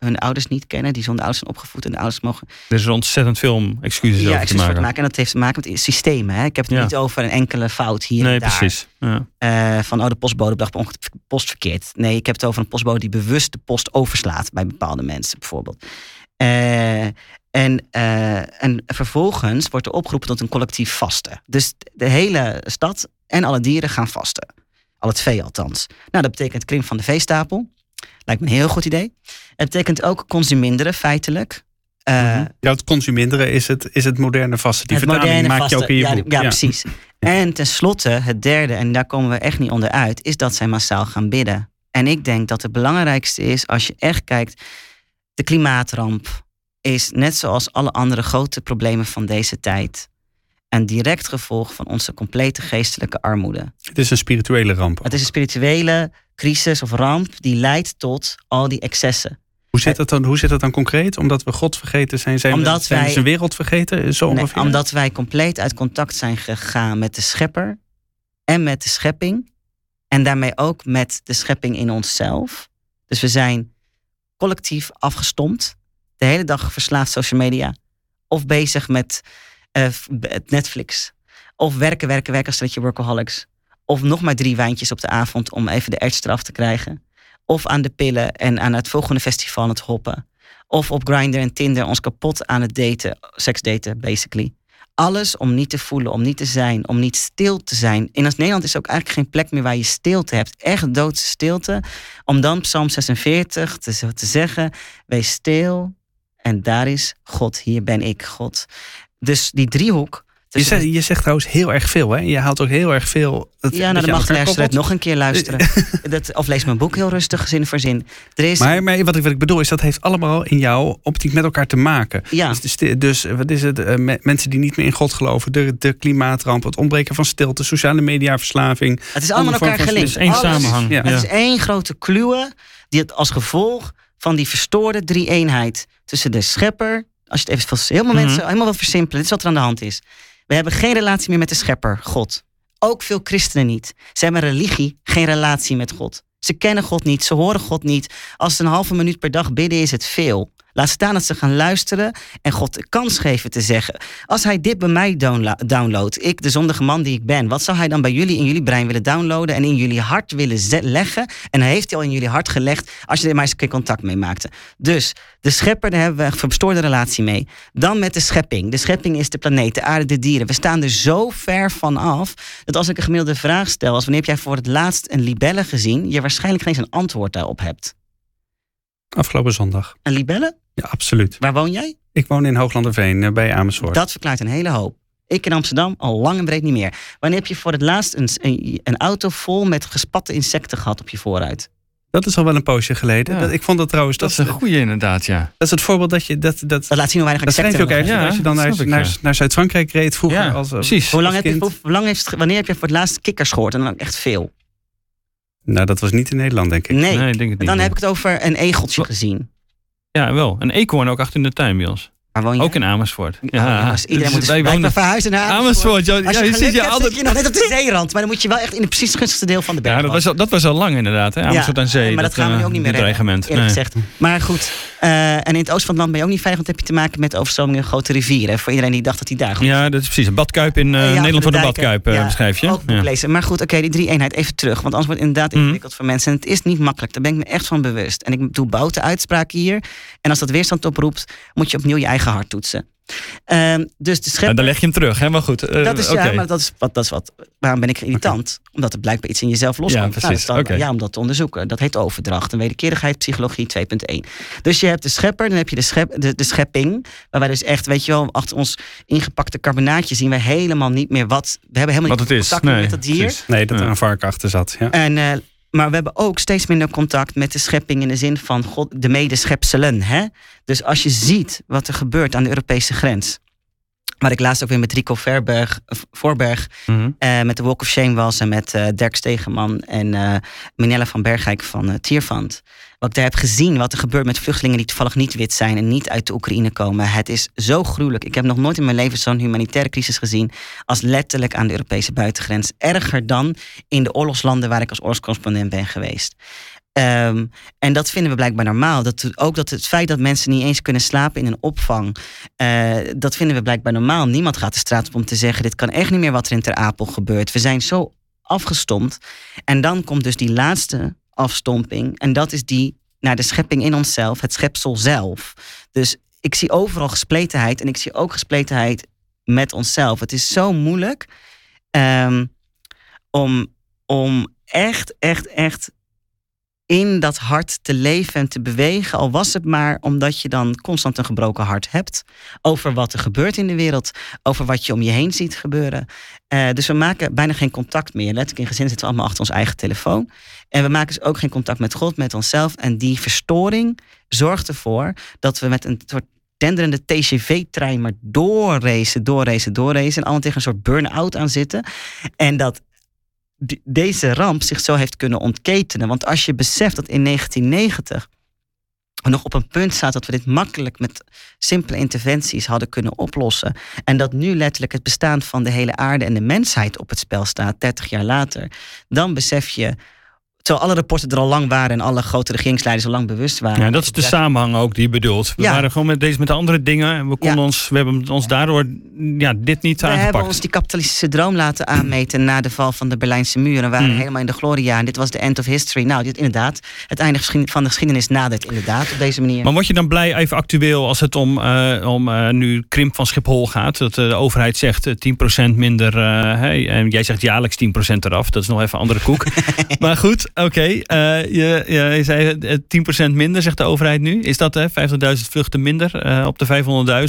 hun ouders niet kennen, die zonder ouders zijn opgevoed en de ouders mogen
Er is ontzettend veel excuses
ja,
over te maken.
te maken. En dat heeft te maken met systemen. Hè? Ik heb het
Ja.
niet over een enkele fout hier
Nee,
en daar.
precies. Ja.
Eh, van, oh, de postbode bracht ongeluk de post verkeerd. Nee, ik heb het over een postbode die bewust de post overslaat bij bepaalde mensen, bijvoorbeeld. Eh, en, eh, en vervolgens wordt er opgeroepen tot een collectief vasten. Dus de hele stad en alle dieren gaan vasten. Al het vee althans. Nou, dat betekent krimp van de veestapel. Lijkt me een heel goed idee. Het betekent ook consuminderen, feitelijk. Eh,
Mhm.
Ja, het consuminderen is het, is het moderne vaste. Die
het
vertaling
moderne
maak je ook in je
ja,
boek.
Ja, precies. En tenslotte, het derde, en daar komen we echt niet onderuit, is dat zij massaal gaan bidden. En ik denk dat het belangrijkste is, als je echt kijkt, de klimaatramp is net zoals alle andere grote problemen van deze tijd een direct gevolg van onze complete geestelijke armoede.
Het is een spirituele ramp.
Het is een spirituele crisis of ramp die leidt tot al die excessen.
Hoe zit, dat dan, hoe zit dat dan concreet? Omdat we God vergeten zijn, zijn, we,
Omdat
zijn we
wij-
zijn wereld vergeten? Zo
Nee, omdat wij compleet uit contact zijn gegaan met de schepper en met de schepping. En daarmee ook met de schepping in onszelf. Dus we zijn collectief afgestompt. De hele dag verslaafd social media. Of bezig met eh, Netflix. Of werken, werken, werken als je workaholics. Of nog maar drie wijntjes op de avond om even de erts eraf te krijgen. Of aan de pillen en aan het volgende festival aan het hoppen. Of op Grindr en Tinder ons kapot aan het daten, seksdaten basically. Alles om niet te voelen, om niet te zijn, om niet stil te zijn. In ons Nederland is ook eigenlijk geen plek meer waar je stilte hebt. Echt doodse stilte. Om dan Psalm 46 te, te zeggen, wees stil en daar is God, hier ben ik God. Dus die driehoek
Je zegt, je zegt trouwens heel erg veel, hè? Je haalt ook heel erg veel. Dat,
Ja, nou, dan mag de
elkaar
luisteraar het nog een keer luisteren. <laughs> dat, of lees mijn boek heel rustig, zin voor zin. Er is,
Maar, maar wat, ik, wat ik bedoel is, dat heeft allemaal in jouw optiek met elkaar te maken.
Ja.
Dus, dus eh, wat is het? eh, me- mensen die niet meer in God geloven, de, de klimaatramp, het ontbreken van stilte, sociale mediaverslaving.
het is allemaal elkaar gelinkt.
Het is één samenhang.
Ja.
Ja.
Het is één grote kluwe die het als gevolg van die verstoorde drie-eenheid tussen de schepper, als je het even veel- helemaal
Mhm.
mensen helemaal wat versimpelen, dit is wat er aan de hand is. We hebben geen relatie meer met de schepper, God. Ook veel christenen niet. Ze hebben religie, geen relatie met God. Ze kennen God niet, ze horen God niet. Als ze een halve minuut per dag bidden, is het veel. Laat staan dat ze gaan luisteren en God de kans geven te zeggen. Als hij dit bij mij downloadt, ik de zondige man die ik ben, wat zou hij dan bij jullie in jullie brein willen downloaden en in jullie hart willen leggen? En hij heeft hij al in jullie hart gelegd als je er maar eens een keer contact mee maakte. Dus de schepper, daar hebben we een verstoorde relatie mee. Dan met de schepping. De schepping is de planeet, de aarde, de dieren. We staan er zo ver van af dat als ik een gemiddelde vraag stel, als wanneer heb jij voor het laatst een libelle gezien, je waarschijnlijk geen een antwoord daarop hebt.
Afgelopen zondag.
Een libelle?
Ja, absoluut.
Waar woon jij?
Ik woon in Hooglanderveen eh, bij Amersfoort.
Dat verklaart een hele hoop. Ik in Amsterdam al lang en breed niet meer. Wanneer heb je voor het laatst een, een, een auto vol met gespatte insecten gehad op je voorruit?
Dat is al wel een poosje geleden.
Ja.
Dat, ik vond dat trouwens.
Dat
Dat,
is een goede inderdaad, ja.
dat is het voorbeeld dat je. Dat, dat,
Dat laat zien hoe weinig
dat schrijf
insecten
je ook.
Ja,
als je dan
dat
naar,
ik,
naar,
ja.
naar Zuid-Frankrijk reed vroeger.
Ja,
als,
precies.
Hoe lang,
als
heb je, hoe lang heeft, wanneer heb je voor het laatst kikkers gehoord? En dan echt veel.
Nou, dat was niet in Nederland, denk ik.
Nee.
Nee, ik denk het niet.
dan heb ik het over een egeltje gezien.
Ja, wel. Een eekhoorn ook achter in de tuin bij ons.
Waar woon je?
Ook in Amersfoort.
Oh,
Ja,
iedereen
Dus
moet blijkbaar
wonen...
verhuizen naar Amersfoort.
Amersfoort, ja,
Als
ja,
je
je ziet altijd...
je nog net op de zeerand. Maar dan moet je wel echt in het precies gunstigste deel van de berg
Ja, dat was, al, dat was al lang inderdaad. Hè? Amersfoort aan zee.
maar dat, gaan we nu
eh,
ook niet meer redden,
dreigement.
eerlijk
Nee.
gezegd. Maar goed, eh, en in het oosten van het land ben je ook niet veilig, want heb je te maken met overstromingen in grote rivieren. Voor iedereen die dacht dat hij daar goed
Ja, dat is precies. Een badkuip in eh,
Ja,
Nederland voor de badkuip eh,
Ja,
beschrijf je.
Ook
Ja.
lezen. Maar goed, oké, die drie eenheid even terug. Want anders wordt het inderdaad
Mhm.
ingewikkeld voor mensen. En het is niet makkelijk. Daar ben ik me echt van bewust. En ik doe boute uitspraken hier. En als dat weerstand oproept, moet je opnieuw je eigen hart toetsen. Ehm, dus de schepper...
dan leg je hem terug, hè? Maar goed. eh,
dat is ja, maar dat is wat. Dat is wat waarom ben ik irritant? Omdat er blijkbaar iets in jezelf loskomt.
Ja,
Nou,
precies.
dan-. Ja, om dat te onderzoeken. Dat heet overdracht. Een wederkerigheid, psychologie 2.1. Dus je hebt de schepper, dan heb je de, schep, de, de schepping. Waar wij dus echt, weet je wel, achter ons ingepakte carbonaatje zien wij helemaal niet meer wat. We hebben helemaal
Wat
niet
het is.
contact meer
Nee,
met dat dier.
precies.
Nee, dat er een vark achter zat. Ja.
En, eh, maar we hebben ook steeds minder contact met de schepping in de zin van God, de medeschepselen. Hè? Dus als je ziet wat er gebeurt aan de Europese grens. Waar ik laatst ook weer met Rico Verberg, Voorberg
Mhm.
eh, met de Walk of Shame was en met eh, Dirk Stegeman en eh Minella van Bergijk van Tierfand. Wat ik daar heb gezien, wat er gebeurt met vluchtelingen die toevallig niet wit zijn en niet uit de Oekraïne komen. Het is zo gruwelijk. Ik heb nog nooit in mijn leven zo'n humanitaire crisis gezien als letterlijk aan de Europese buitengrens. Erger dan in de oorlogslanden waar ik als oorlogscorrespondent ben geweest. Ehm, en dat vinden we blijkbaar normaal. Dat, ook dat het feit dat mensen niet eens kunnen slapen in een opvang, eh, dat vinden we blijkbaar normaal. Niemand gaat de straat op om te zeggen: dit kan echt niet meer wat er in Ter Apel gebeurt. We zijn zo afgestompt. En dan komt dus die laatste afstomping. En dat is die naar de schepping in onszelf, het schepsel zelf. Dus ik zie overal gespletenheid en ik zie ook gespletenheid met onszelf. Het is zo moeilijk ehm, om, om echt, echt, echt in dat hart te leven en te bewegen. Al was het maar omdat je dan constant een gebroken hart hebt. Over wat er gebeurt in de wereld. Over wat je om je heen ziet gebeuren. Eh, dus we maken bijna geen contact meer. Letterlijk in gezin zitten we allemaal achter ons eigen telefoon. En we maken dus ook geen contact met God, met onszelf. En die verstoring zorgt ervoor dat we met een soort denderende TGV-trein maar doorracen, doorracen, doorracen. En allemaal tegen een soort burn-out aan zitten. En dat deze ramp zich zo heeft kunnen ontketenen. Want als je beseft dat in 1990 we nog op een punt staat dat we dit makkelijk met simpele interventies hadden kunnen oplossen. En dat nu letterlijk het bestaan van de hele aarde en de mensheid op het spel staat, 30 jaar later. Dan besef je, terwijl alle rapporten er al lang waren en alle grote regeringsleiders al lang bewust waren.
Ja, dat is de samenhang ook die je bedoelt. We
Ja.
waren gewoon met deze met de andere dingen. en We, konden
Ja.
ons, we hebben ons daardoor ja, dit niet
We hebben ons die kapitalistische droom laten aanmeten na de val van de Berlijnse muur. En we waren
Mm.
helemaal in de gloria. En dit was de end of history. Nou, dit inderdaad. Het einde van de geschiedenis nadert inderdaad op deze manier.
Maar word je dan blij, even actueel, als het om, eh, om eh, nu krimp van Schiphol gaat? Dat eh, de overheid zegt eh, 10% minder. hey, en jij zegt jaarlijks 10% eraf. Dat is nog even een andere koek. <laughs> maar goed, oké. eh, je, je, je zei eh, 10% minder, zegt de overheid nu. Is dat eh, 50.000 vluchten minder eh, op de 500.000?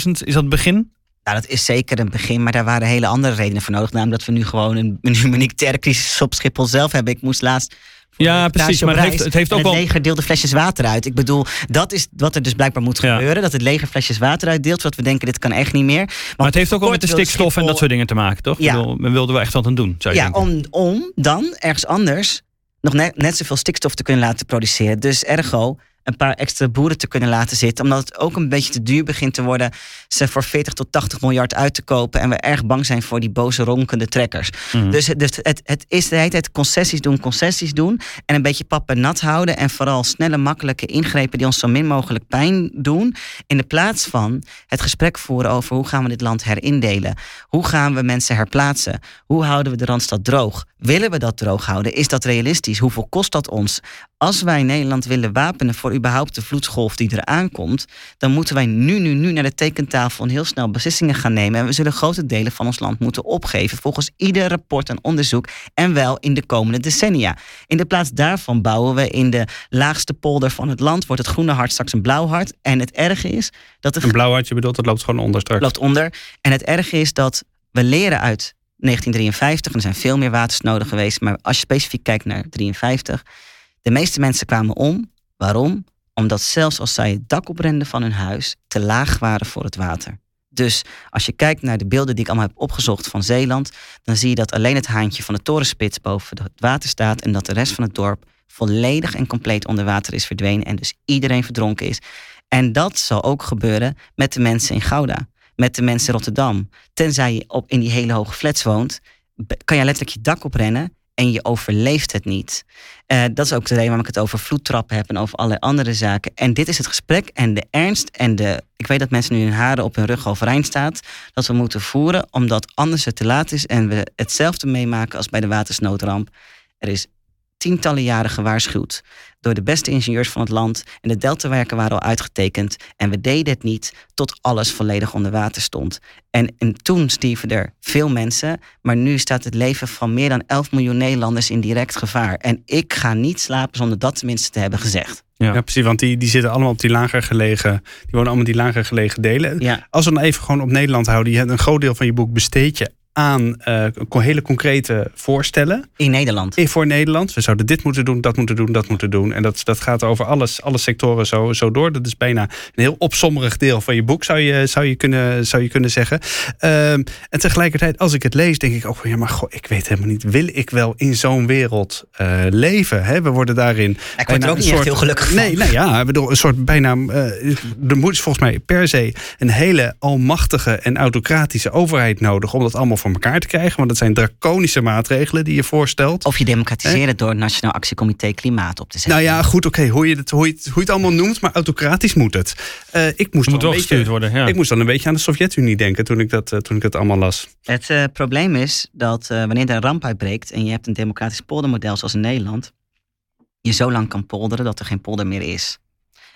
Is dat het begin?
Nou, dat is zeker een begin, maar daar waren hele andere redenen voor nodig. Namelijk dat we nu gewoon een, een <laughs> humanitaire crisis op Schiphol zelf hebben. Ik moest laatst
Ja, precies, maar het heeft- het heeft ook
het
wel-
leger deelde flesjes water uit. Ik bedoel, dat is wat er dus blijkbaar moet
Ja.
gebeuren. Dat het leger flesjes water uitdeelt, zodat we denken, dit kan echt niet meer. Want
Maar het heeft ook wel met de stikstof en dat soort dingen te maken, toch?
Ja.
Ik bedoel, men wilde wel echt wat aan doen, zou je
Ja,
denken.
om, om dan ergens anders nog net, net zoveel stikstof te kunnen laten produceren. Dus ergo een paar extra boeren te kunnen laten zitten. Omdat het ook een beetje te duur begint te worden... ze voor 40 tot 80 miljard uit te kopen... en we erg bang zijn voor die boze ronkende trekkers.
Mhm.
Dus, het, dus het, het is de hele tijd concessies doen, concessies doen... en een beetje pap en nat houden... en vooral snelle, makkelijke ingrepen die ons zo min mogelijk pijn doen... in de plaats van het gesprek voeren over... hoe gaan we dit land herindelen? Hoe gaan we mensen herplaatsen? Hoe houden we de Randstad droog? Willen we dat droog houden? Is dat realistisch? Hoeveel kost dat ons? Als wij Nederland willen wapenen voor überhaupt de vloedsgolf die eraan komt, dan moeten wij nu, nu, nu naar de tekentafel en heel snel beslissingen gaan nemen. En we zullen grote delen van ons land moeten opgeven, volgens ieder rapport en onderzoek, en wel in de komende decennia. In de plaats daarvan bouwen we in de laagste polder van het land, wordt het groene hart straks een blauw hart. En het erge is dat de
Een blauw hartje bedoelt, dat loopt gewoon onder straks.
loopt onder. En het erge is dat we leren uit 1953, en er zijn veel meer waters nodig geweest, maar als je specifiek kijkt naar 53, de meeste mensen kwamen om. Waarom? Omdat zelfs als zij het dak oprenden van hun huis, te laag waren voor het water. Dus als je kijkt naar de beelden die ik allemaal heb opgezocht van Zeeland, dan zie je dat alleen het haantje van de torenspits boven het water staat en dat de rest van het dorp volledig en compleet onder water is verdwenen en dus iedereen verdronken is. En dat zal ook gebeuren met de mensen in Gouda, met de mensen in Rotterdam. Tenzij je op, in die hele hoge flats woont, kan je letterlijk je dak oprennen en je overleeft het niet. Eh, dat is ook de reden waarom ik het over vloedtrappen heb en over allerlei andere zaken. En dit is het gesprek en de ernst en de... Ik weet dat mensen nu hun haren op hun rug overeind staat. Dat we moeten voeren, omdat anders het te laat is... en we hetzelfde meemaken als bij de watersnoodramp. Er is tientallen jaren gewaarschuwd door de beste ingenieurs van het land. En de deltawerken waren al uitgetekend. En we deden het niet tot alles volledig onder water stond. En, en toen stierven er veel mensen. Maar nu staat het leven van meer dan 11 miljoen Nederlanders in direct gevaar. En ik ga niet slapen zonder dat tenminste te hebben gezegd.
Ja.
Ja, precies, want die, die zitten allemaal op die lager gelegen, die wonen allemaal in die lager gelegen delen.
Ja,
Als we dan even gewoon op Nederland houden, je hebt een groot deel van je boek besteed je aan eh, hele concrete voorstellen
in Nederland.
in voor Nederland. We zouden dit moeten doen, dat moeten doen, dat moeten doen. En dat, dat gaat over alles, alle sectoren zo, zo door. Dat is bijna een heel opsommerig deel van je boek, zou je, zou je, kunnen, zou je kunnen zeggen. Ehm, en tegelijkertijd, als ik het lees, denk ik ook, ja, maar goh, ik weet helemaal niet, wil ik wel in zo'n wereld eh, leven? Hè? We worden daarin.
Ik word er ook
een
niet echt
soort-
heel gelukkig van.
Nee, nou ja, bedoel, een soort bijna. eh, er moet volgens mij per se een hele almachtige en autocratische overheid nodig om dat allemaal voor elkaar te krijgen. Want dat zijn draconische maatregelen die je voorstelt.
Of je democratiseren het door het Nationaal Actiecomité Klimaat op te zetten.
Nou ja, goed, oké, hoe, je het, hoe, je het, hoe je het allemaal noemt, maar autocratisch moet het. Eh, ik moest
Het moet
wel een
gestuurd
beetje,
worden, ja.
Ik moest dan een beetje aan de Sovjet-Unie denken toen ik dat, eh, toen ik dat allemaal las.
Het eh, probleem is dat eh, wanneer er een ramp uitbreekt en je hebt een democratisch poldermodel zoals in Nederland, je zo lang kan polderen dat er geen polder meer is.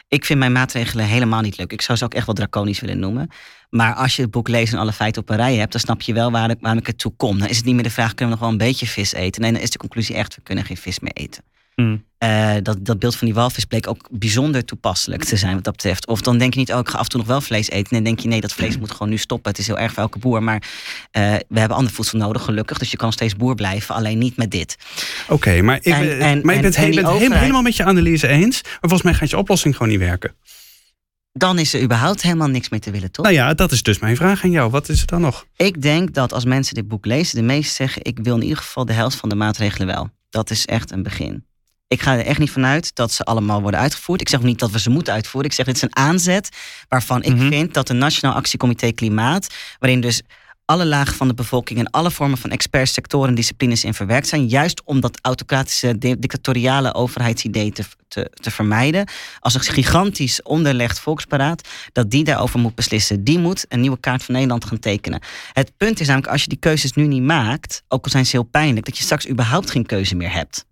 Ik vind mijn maatregelen helemaal niet leuk. Ik zou ze ook echt wel draconisch willen noemen. Maar als je het boek leest en alle feiten op een rij hebt, dan snap je wel waar ik, waarom ik het toe kom. Dan is het niet meer de vraag, kunnen we nog wel een beetje vis eten? Nee, dan is de conclusie echt, we kunnen geen vis meer eten.
Hmm.
Eh, dat, dat beeld van die walvis bleek ook bijzonder toepasselijk te zijn wat dat betreft. Of dan denk je niet, oh, ik ga af en toe nog wel vlees eten. En dan denk je, nee, dat vlees moet gewoon nu stoppen. Het is heel erg voor elke boer. Maar eh, we hebben ander voedsel nodig, gelukkig. Dus je kan steeds boer blijven, alleen niet met dit.
Oké, maar ik,
En-
ben-
en-
maar je
en-
bent,
en overheid-
helemaal met je analyse eens. Maar volgens mij gaat je oplossing gewoon niet werken.
Dan is er überhaupt helemaal niks meer te willen, toch?
Nou ja, dat is dus mijn vraag aan jou. Wat is er dan nog?
Ik denk dat als mensen dit boek lezen, de meesten zeggen: Ik wil in ieder geval de helft van de maatregelen wel. Dat is echt een begin. Ik ga er echt niet vanuit dat ze allemaal worden uitgevoerd. Ik zeg ook niet dat we ze moeten uitvoeren. Ik zeg: Dit is een aanzet waarvan ik
Mhm.
vind dat de Nationaal Actiecomité Klimaat, waarin dus alle lagen van de bevolking en alle vormen van experts, sectoren en disciplines in verwerkt zijn. Juist om dat autocratische, di- dictatoriale overheidsidee te, te, te vermijden. Als een gigantisch onderlegd volksberaad, dat die daarover moet beslissen. Die moet een nieuwe kaart van Nederland gaan tekenen. Het punt is namelijk, als je die keuzes nu niet maakt, ook al zijn ze heel pijnlijk, dat je straks überhaupt geen keuze meer hebt.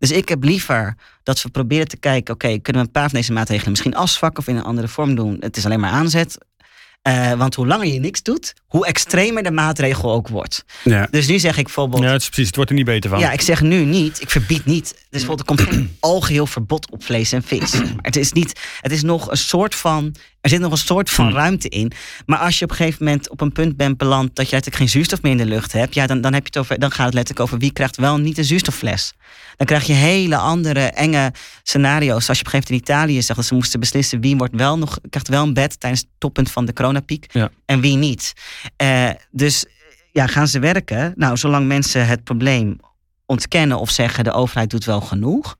Dus ik heb liever dat we proberen te kijken, oké, kunnen we een paar van deze maatregelen misschien afzwakken of in een andere vorm doen? Het is alleen maar aanzet. Eh, want hoe langer je niks doet, hoe extremer de maatregel ook wordt.
Ja.
Dus nu zeg ik bijvoorbeeld.
Ja, het is precies. Het wordt er niet beter van.
Ja, ik zeg nu niet, ik verbied niet. Dus bijvoorbeeld, er komt geen algeheel verbod op vlees en vis. Maar het is niet, het is nog een soort van Er zit nog een soort van
Hmm.
ruimte in. Maar als je op een gegeven moment op een punt bent beland dat je eigenlijk geen zuurstof meer in de lucht hebt, ja, dan, dan, heb je het over, dan gaat het letterlijk over wie krijgt wel en niet een zuurstoffles. Dan krijg je hele andere enge scenario's. Als je op een gegeven moment in Italië zag dat ze moesten beslissen wie wordt wel nog, krijgt wel een bed tijdens het toppunt van de coronapiek
Ja.
en wie niet. Eh, dus ja, gaan ze werken? Nou, zolang mensen het probleem ontkennen of zeggen de overheid doet wel genoeg,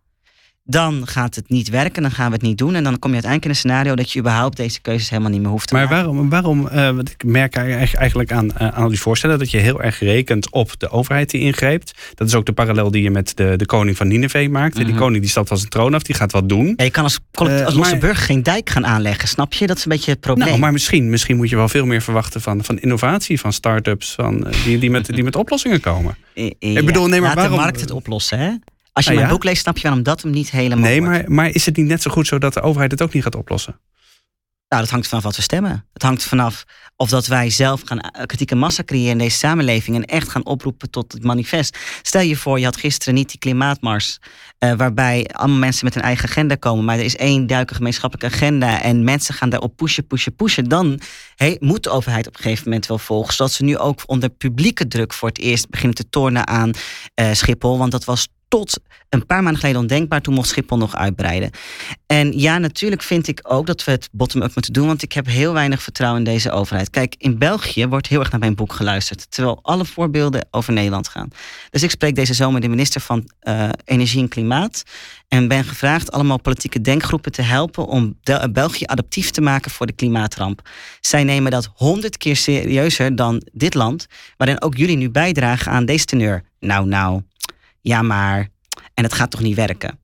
dan gaat het niet werken, dan gaan we het niet doen. En dan kom je uiteindelijk in een scenario dat je überhaupt deze keuzes helemaal niet meer hoeft te
Maar
maken.
waarom, waarom eh, want ik merk eigenlijk aan, eh, aan al die voorstellen dat je heel erg rekent op de overheid die ingrijpt. Dat is ook de parallel die je met de, de koning van Nineveh maakt. Die
Mhm.
koning die stapt van zijn troon af, die gaat wat doen.
Ja, je kan als,
Eh,
als losse
maar-
burger geen dijk gaan aanleggen, snap je? Dat is een beetje het probleem.
Nou, maar misschien, misschien moet je wel veel meer verwachten van, van innovatie, van start-ups, van, die, die, met, die met oplossingen komen. <laughs> Ik bedoel, nee, maar
Laat
waarom-
de markt het oplossen, hè? Als je
Ah,
mijn
ja?
boek leest, snap je waarom dat hem niet helemaal
Nee,
wordt.
maar, maar is het niet net zo goed zo dat de overheid het ook niet gaat oplossen?
Nou, dat hangt vanaf wat we stemmen. Het hangt vanaf of dat wij zelf gaan eh, kritieke massa creëren in deze samenleving en echt gaan oproepen tot het manifest. Stel je voor, je had gisteren niet die klimaatmars, eh, waarbij allemaal mensen met een eigen agenda komen, maar er is één duidelijke gemeenschappelijke agenda en mensen gaan daarop pushen, pushen, pushen. Dan hey, moet de overheid op een gegeven moment wel volgen, zodat ze nu ook onder publieke druk voor het eerst beginnen te tornen aan eh, Schiphol, want dat was tot een paar maanden geleden ondenkbaar. Toen mocht Schiphol nog uitbreiden. En ja, natuurlijk vind ik ook dat we het bottom-up moeten doen. Want ik heb heel weinig vertrouwen in deze overheid. Kijk, in België wordt heel erg naar mijn boek geluisterd. Terwijl alle voorbeelden over Nederland gaan. Dus ik spreek deze zomer de minister van eh, Energie en Klimaat. En ben gevraagd allemaal politieke denkgroepen te helpen om België adaptief te maken voor de klimaatramp. Zij nemen dat honderd keer serieuzer dan dit land. Waarin ook jullie nu bijdragen aan deze teneur. Nou, nou, ja maar. En het gaat toch niet werken?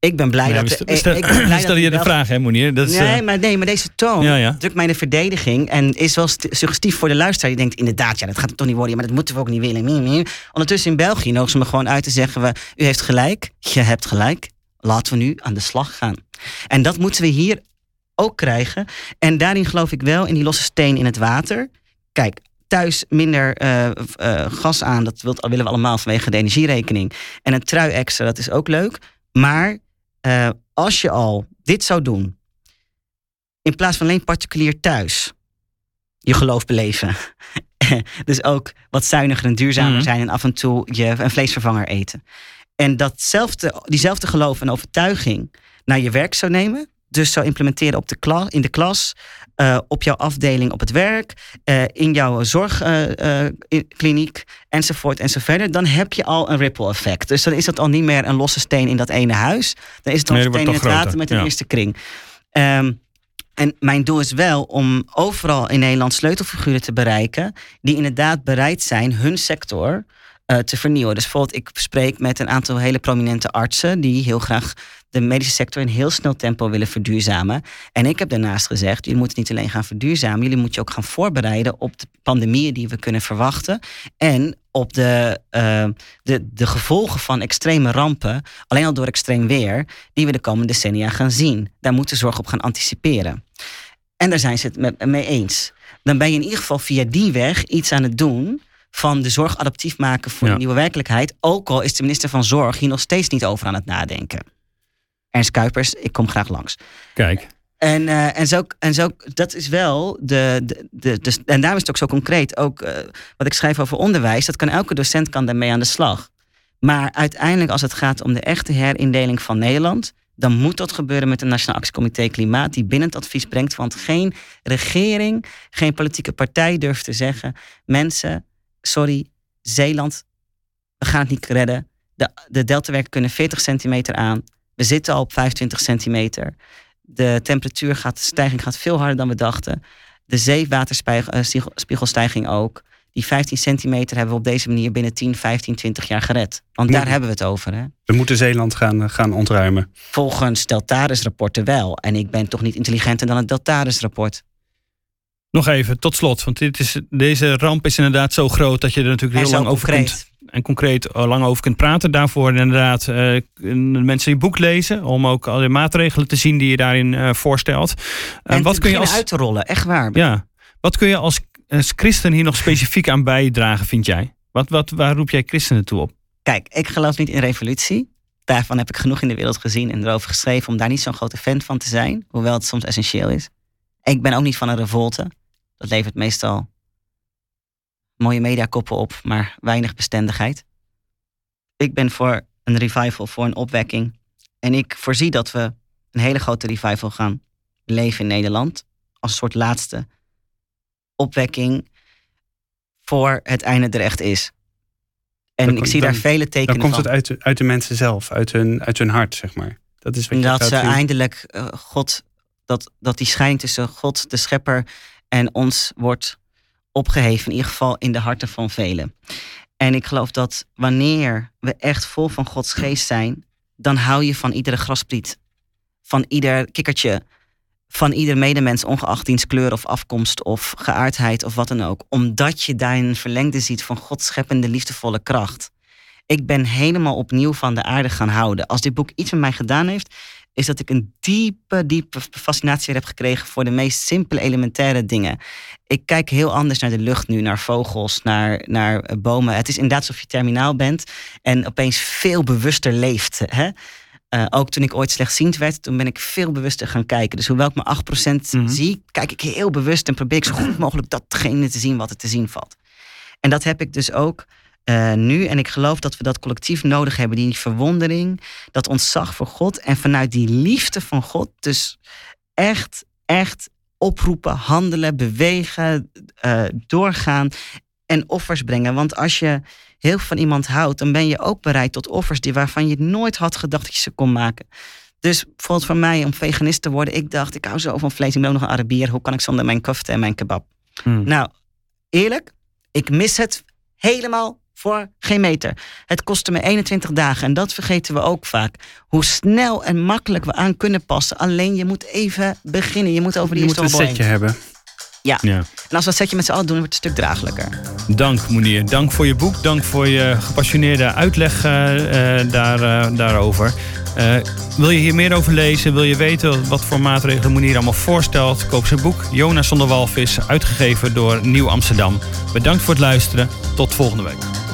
Ik ben blij dat...
stel-
ik ben blij
we
dat
je de vraag, hè, Monier? Dat is,
nee,
eh,
maar, nee, maar deze toon
Ja, ja.
drukt mij in de verdediging. En is wel st- suggestief voor de luisteraar. Die denkt, inderdaad, ja, dat gaat het toch niet worden. Maar dat moeten we ook niet willen. Ondertussen in België nodigen ze me gewoon uit te zeggen... We, u heeft gelijk, je hebt gelijk. Laten we nu aan de slag gaan. En dat moeten we hier ook krijgen. En daarin geloof ik wel in die losse steen in het water. Kijk, thuis minder eh, eh, gas aan. Dat wilt- willen we allemaal vanwege de energierekening. En een trui extra, dat is ook leuk. Maar eh, als je al dit zou doen in plaats van alleen particulier thuis je geloof beleven. <laughs> dus ook wat zuiniger en duurzamer
Mhm.
zijn en af en toe je een vleesvervanger eten. En datzelfde, diezelfde geloof en overtuiging naar je werk zou nemen. Dus zou implementeren op de klas, in de klas, eh, op jouw afdeling op het werk, eh, in jouw zorgkliniek enzovoort enzoverder. Dan heb je al een ripple effect. Dus dan is dat al niet meer een losse steen in dat ene huis. Dan is het al
Nee,
een steen in het water met een
ja.
eerste kring. Ehm, en mijn doel is wel om overal in Nederland sleutelfiguren te bereiken. die inderdaad bereid zijn hun sector eh, te vernieuwen. Dus bijvoorbeeld, ik spreek met een aantal hele prominente artsen. die heel graag de medische sector in heel snel tempo willen verduurzamen. En ik heb daarnaast gezegd: jullie moeten niet alleen gaan verduurzamen. jullie moeten je ook gaan voorbereiden op de pandemieën die we kunnen verwachten. En op de, eh, de, de gevolgen van extreme rampen, alleen al door extreem weer, die we de komende decennia gaan zien. Daar moeten zorg op gaan anticiperen. En daar zijn ze het mee eens. Dan ben je in ieder geval via die weg iets aan het doen van de zorg adaptief maken voor
Ja.
de nieuwe werkelijkheid. Ook al is de minister van Zorg hier nog steeds niet over aan het nadenken. Ernst Kuipers, ik kom graag langs.
Kijk.
En, eh, en, zo, en zo, dat is wel de, de, de, de- En daarom is het ook zo concreet. Ook eh, wat ik schrijf over onderwijs, dat kan elke docent kan daarmee aan de slag. Maar uiteindelijk, als het gaat om de echte herindeling van Nederland, dan moet dat gebeuren met een Nationaal Actiecomité Klimaat, die binnen het advies brengt. Want geen regering, geen politieke partij durft te zeggen: mensen, sorry, Zeeland, we gaan het niet redden. De, de deltawerken kunnen 40 centimeter aan. We zitten al op 25 centimeter. De temperatuur gaat, de stijging gaat veel harder dan we dachten. De zeewaterspiegelstijging ook. Die 15 centimeter hebben we op deze manier binnen 10, 15, 20 jaar gered. Want daar hebben we het over. Hè?
We moeten Zeeland gaan, eh, gaan ontruimen.
Volgens Deltaris-rapporten wel. En ik ben toch niet intelligenter dan het Deltaris-rapport.
Nog even, tot slot. Want dit is, deze ramp is inderdaad zo groot dat je er natuurlijk heel lang over kunt, en concreet eh, lang over kunt praten. Daarvoor inderdaad eh, mensen je boek lezen. Om ook al die maatregelen te zien die je daarin eh, voorstelt. Eh,
En
wat kun je als,
uit te rollen, echt waar.
ja, wat kun je als, als christen hier nog specifiek aan bijdragen, vind jij? Wat, wat, waar roep jij christenen toe op?
Kijk, ik geloof niet in revolutie. Daarvan heb ik genoeg in de wereld gezien en erover geschreven om daar niet zo'n grote fan van te zijn. Hoewel het soms essentieel is. Ik ben ook niet van een revolte. Dat levert meestal mooie mediakoppen op, maar weinig bestendigheid. Ik ben voor een revival, voor een opwekking. En ik voorzie dat we een hele grote revival gaan beleven in Nederland. Als een soort laatste opwekking voor het einde er echt is. En
Dan-
ik zie daar
dan-
vele
Dan
tekenen
komt
van.
het uit, de- uit de mensen zelf, uit hun, uit hun hart, zeg maar. Dat is wat je
dat
gaat
ze
zien.
eindelijk eh, God, dat, dat die scheiding tussen God, de schepper, en ons wordt opgeheven. In ieder geval in de harten van velen. En ik geloof dat wanneer we echt vol van Gods geest zijn, dan hou je van iedere graspriet, van ieder kikkertje, van ieder medemens, ongeacht diens kleur of afkomst of geaardheid of wat dan ook. Omdat je daar een verlengde ziet van Gods scheppende liefdevolle kracht. Ik ben helemaal opnieuw van de aarde gaan houden. Als dit boek iets met mij gedaan heeft, is dat ik een diepe, diepe fascinatie heb gekregen voor de meest simpele, elementaire dingen. Ik kijk heel anders naar de lucht nu, naar vogels, naar, naar eh, bomen. Het is inderdaad alsof je terminaal bent en opeens veel bewuster leeft. Hè? Eh, ook toen ik ooit slechtziend werd, toen ben ik veel bewuster gaan kijken. Dus hoewel ik maar 8%
Mhm.
zie, kijk ik heel bewust en probeer ik zo goed mogelijk datgene te zien wat er te zien valt. En dat heb ik dus ook eh, nu. En ik geloof dat we dat collectief nodig hebben. Die verwondering, dat ontzag voor God. En vanuit die liefde van God dus echt, echt oproepen, handelen, bewegen, eh, doorgaan en offers brengen. Want als je heel van iemand houdt, dan ben je ook bereid tot offers die waarvan je nooit had gedacht dat je ze kon maken. Dus bijvoorbeeld voor mij om veganist te worden, ik dacht, ik hou zo van vlees, ik ben ook nog een Arabier, hoe kan ik zonder mijn kofte en mijn kebab?
Hmm.
Nou, eerlijk, ik mis het helemaal voor geen meter. Het kostte me 21 dagen en dat vergeten we ook vaak. Hoe snel en makkelijk we aan kunnen passen. Alleen je moet even beginnen. Je moet over die
Je moet een setje
heen.
hebben.
Ja.
En als we dat setje met z'n allen doen, wordt het een stuk draaglijker.
Dank Monier. Dank voor je boek. Dank voor je gepassioneerde uitleg eh, eh, daar, eh, daarover. Wil je hier meer over lezen? Wil je weten wat voor maatregelen Monier allemaal voorstelt? Koop zijn boek Jonas zonder walvis, uitgegeven door Nieuw Amsterdam. Bedankt voor het luisteren. Tot volgende week.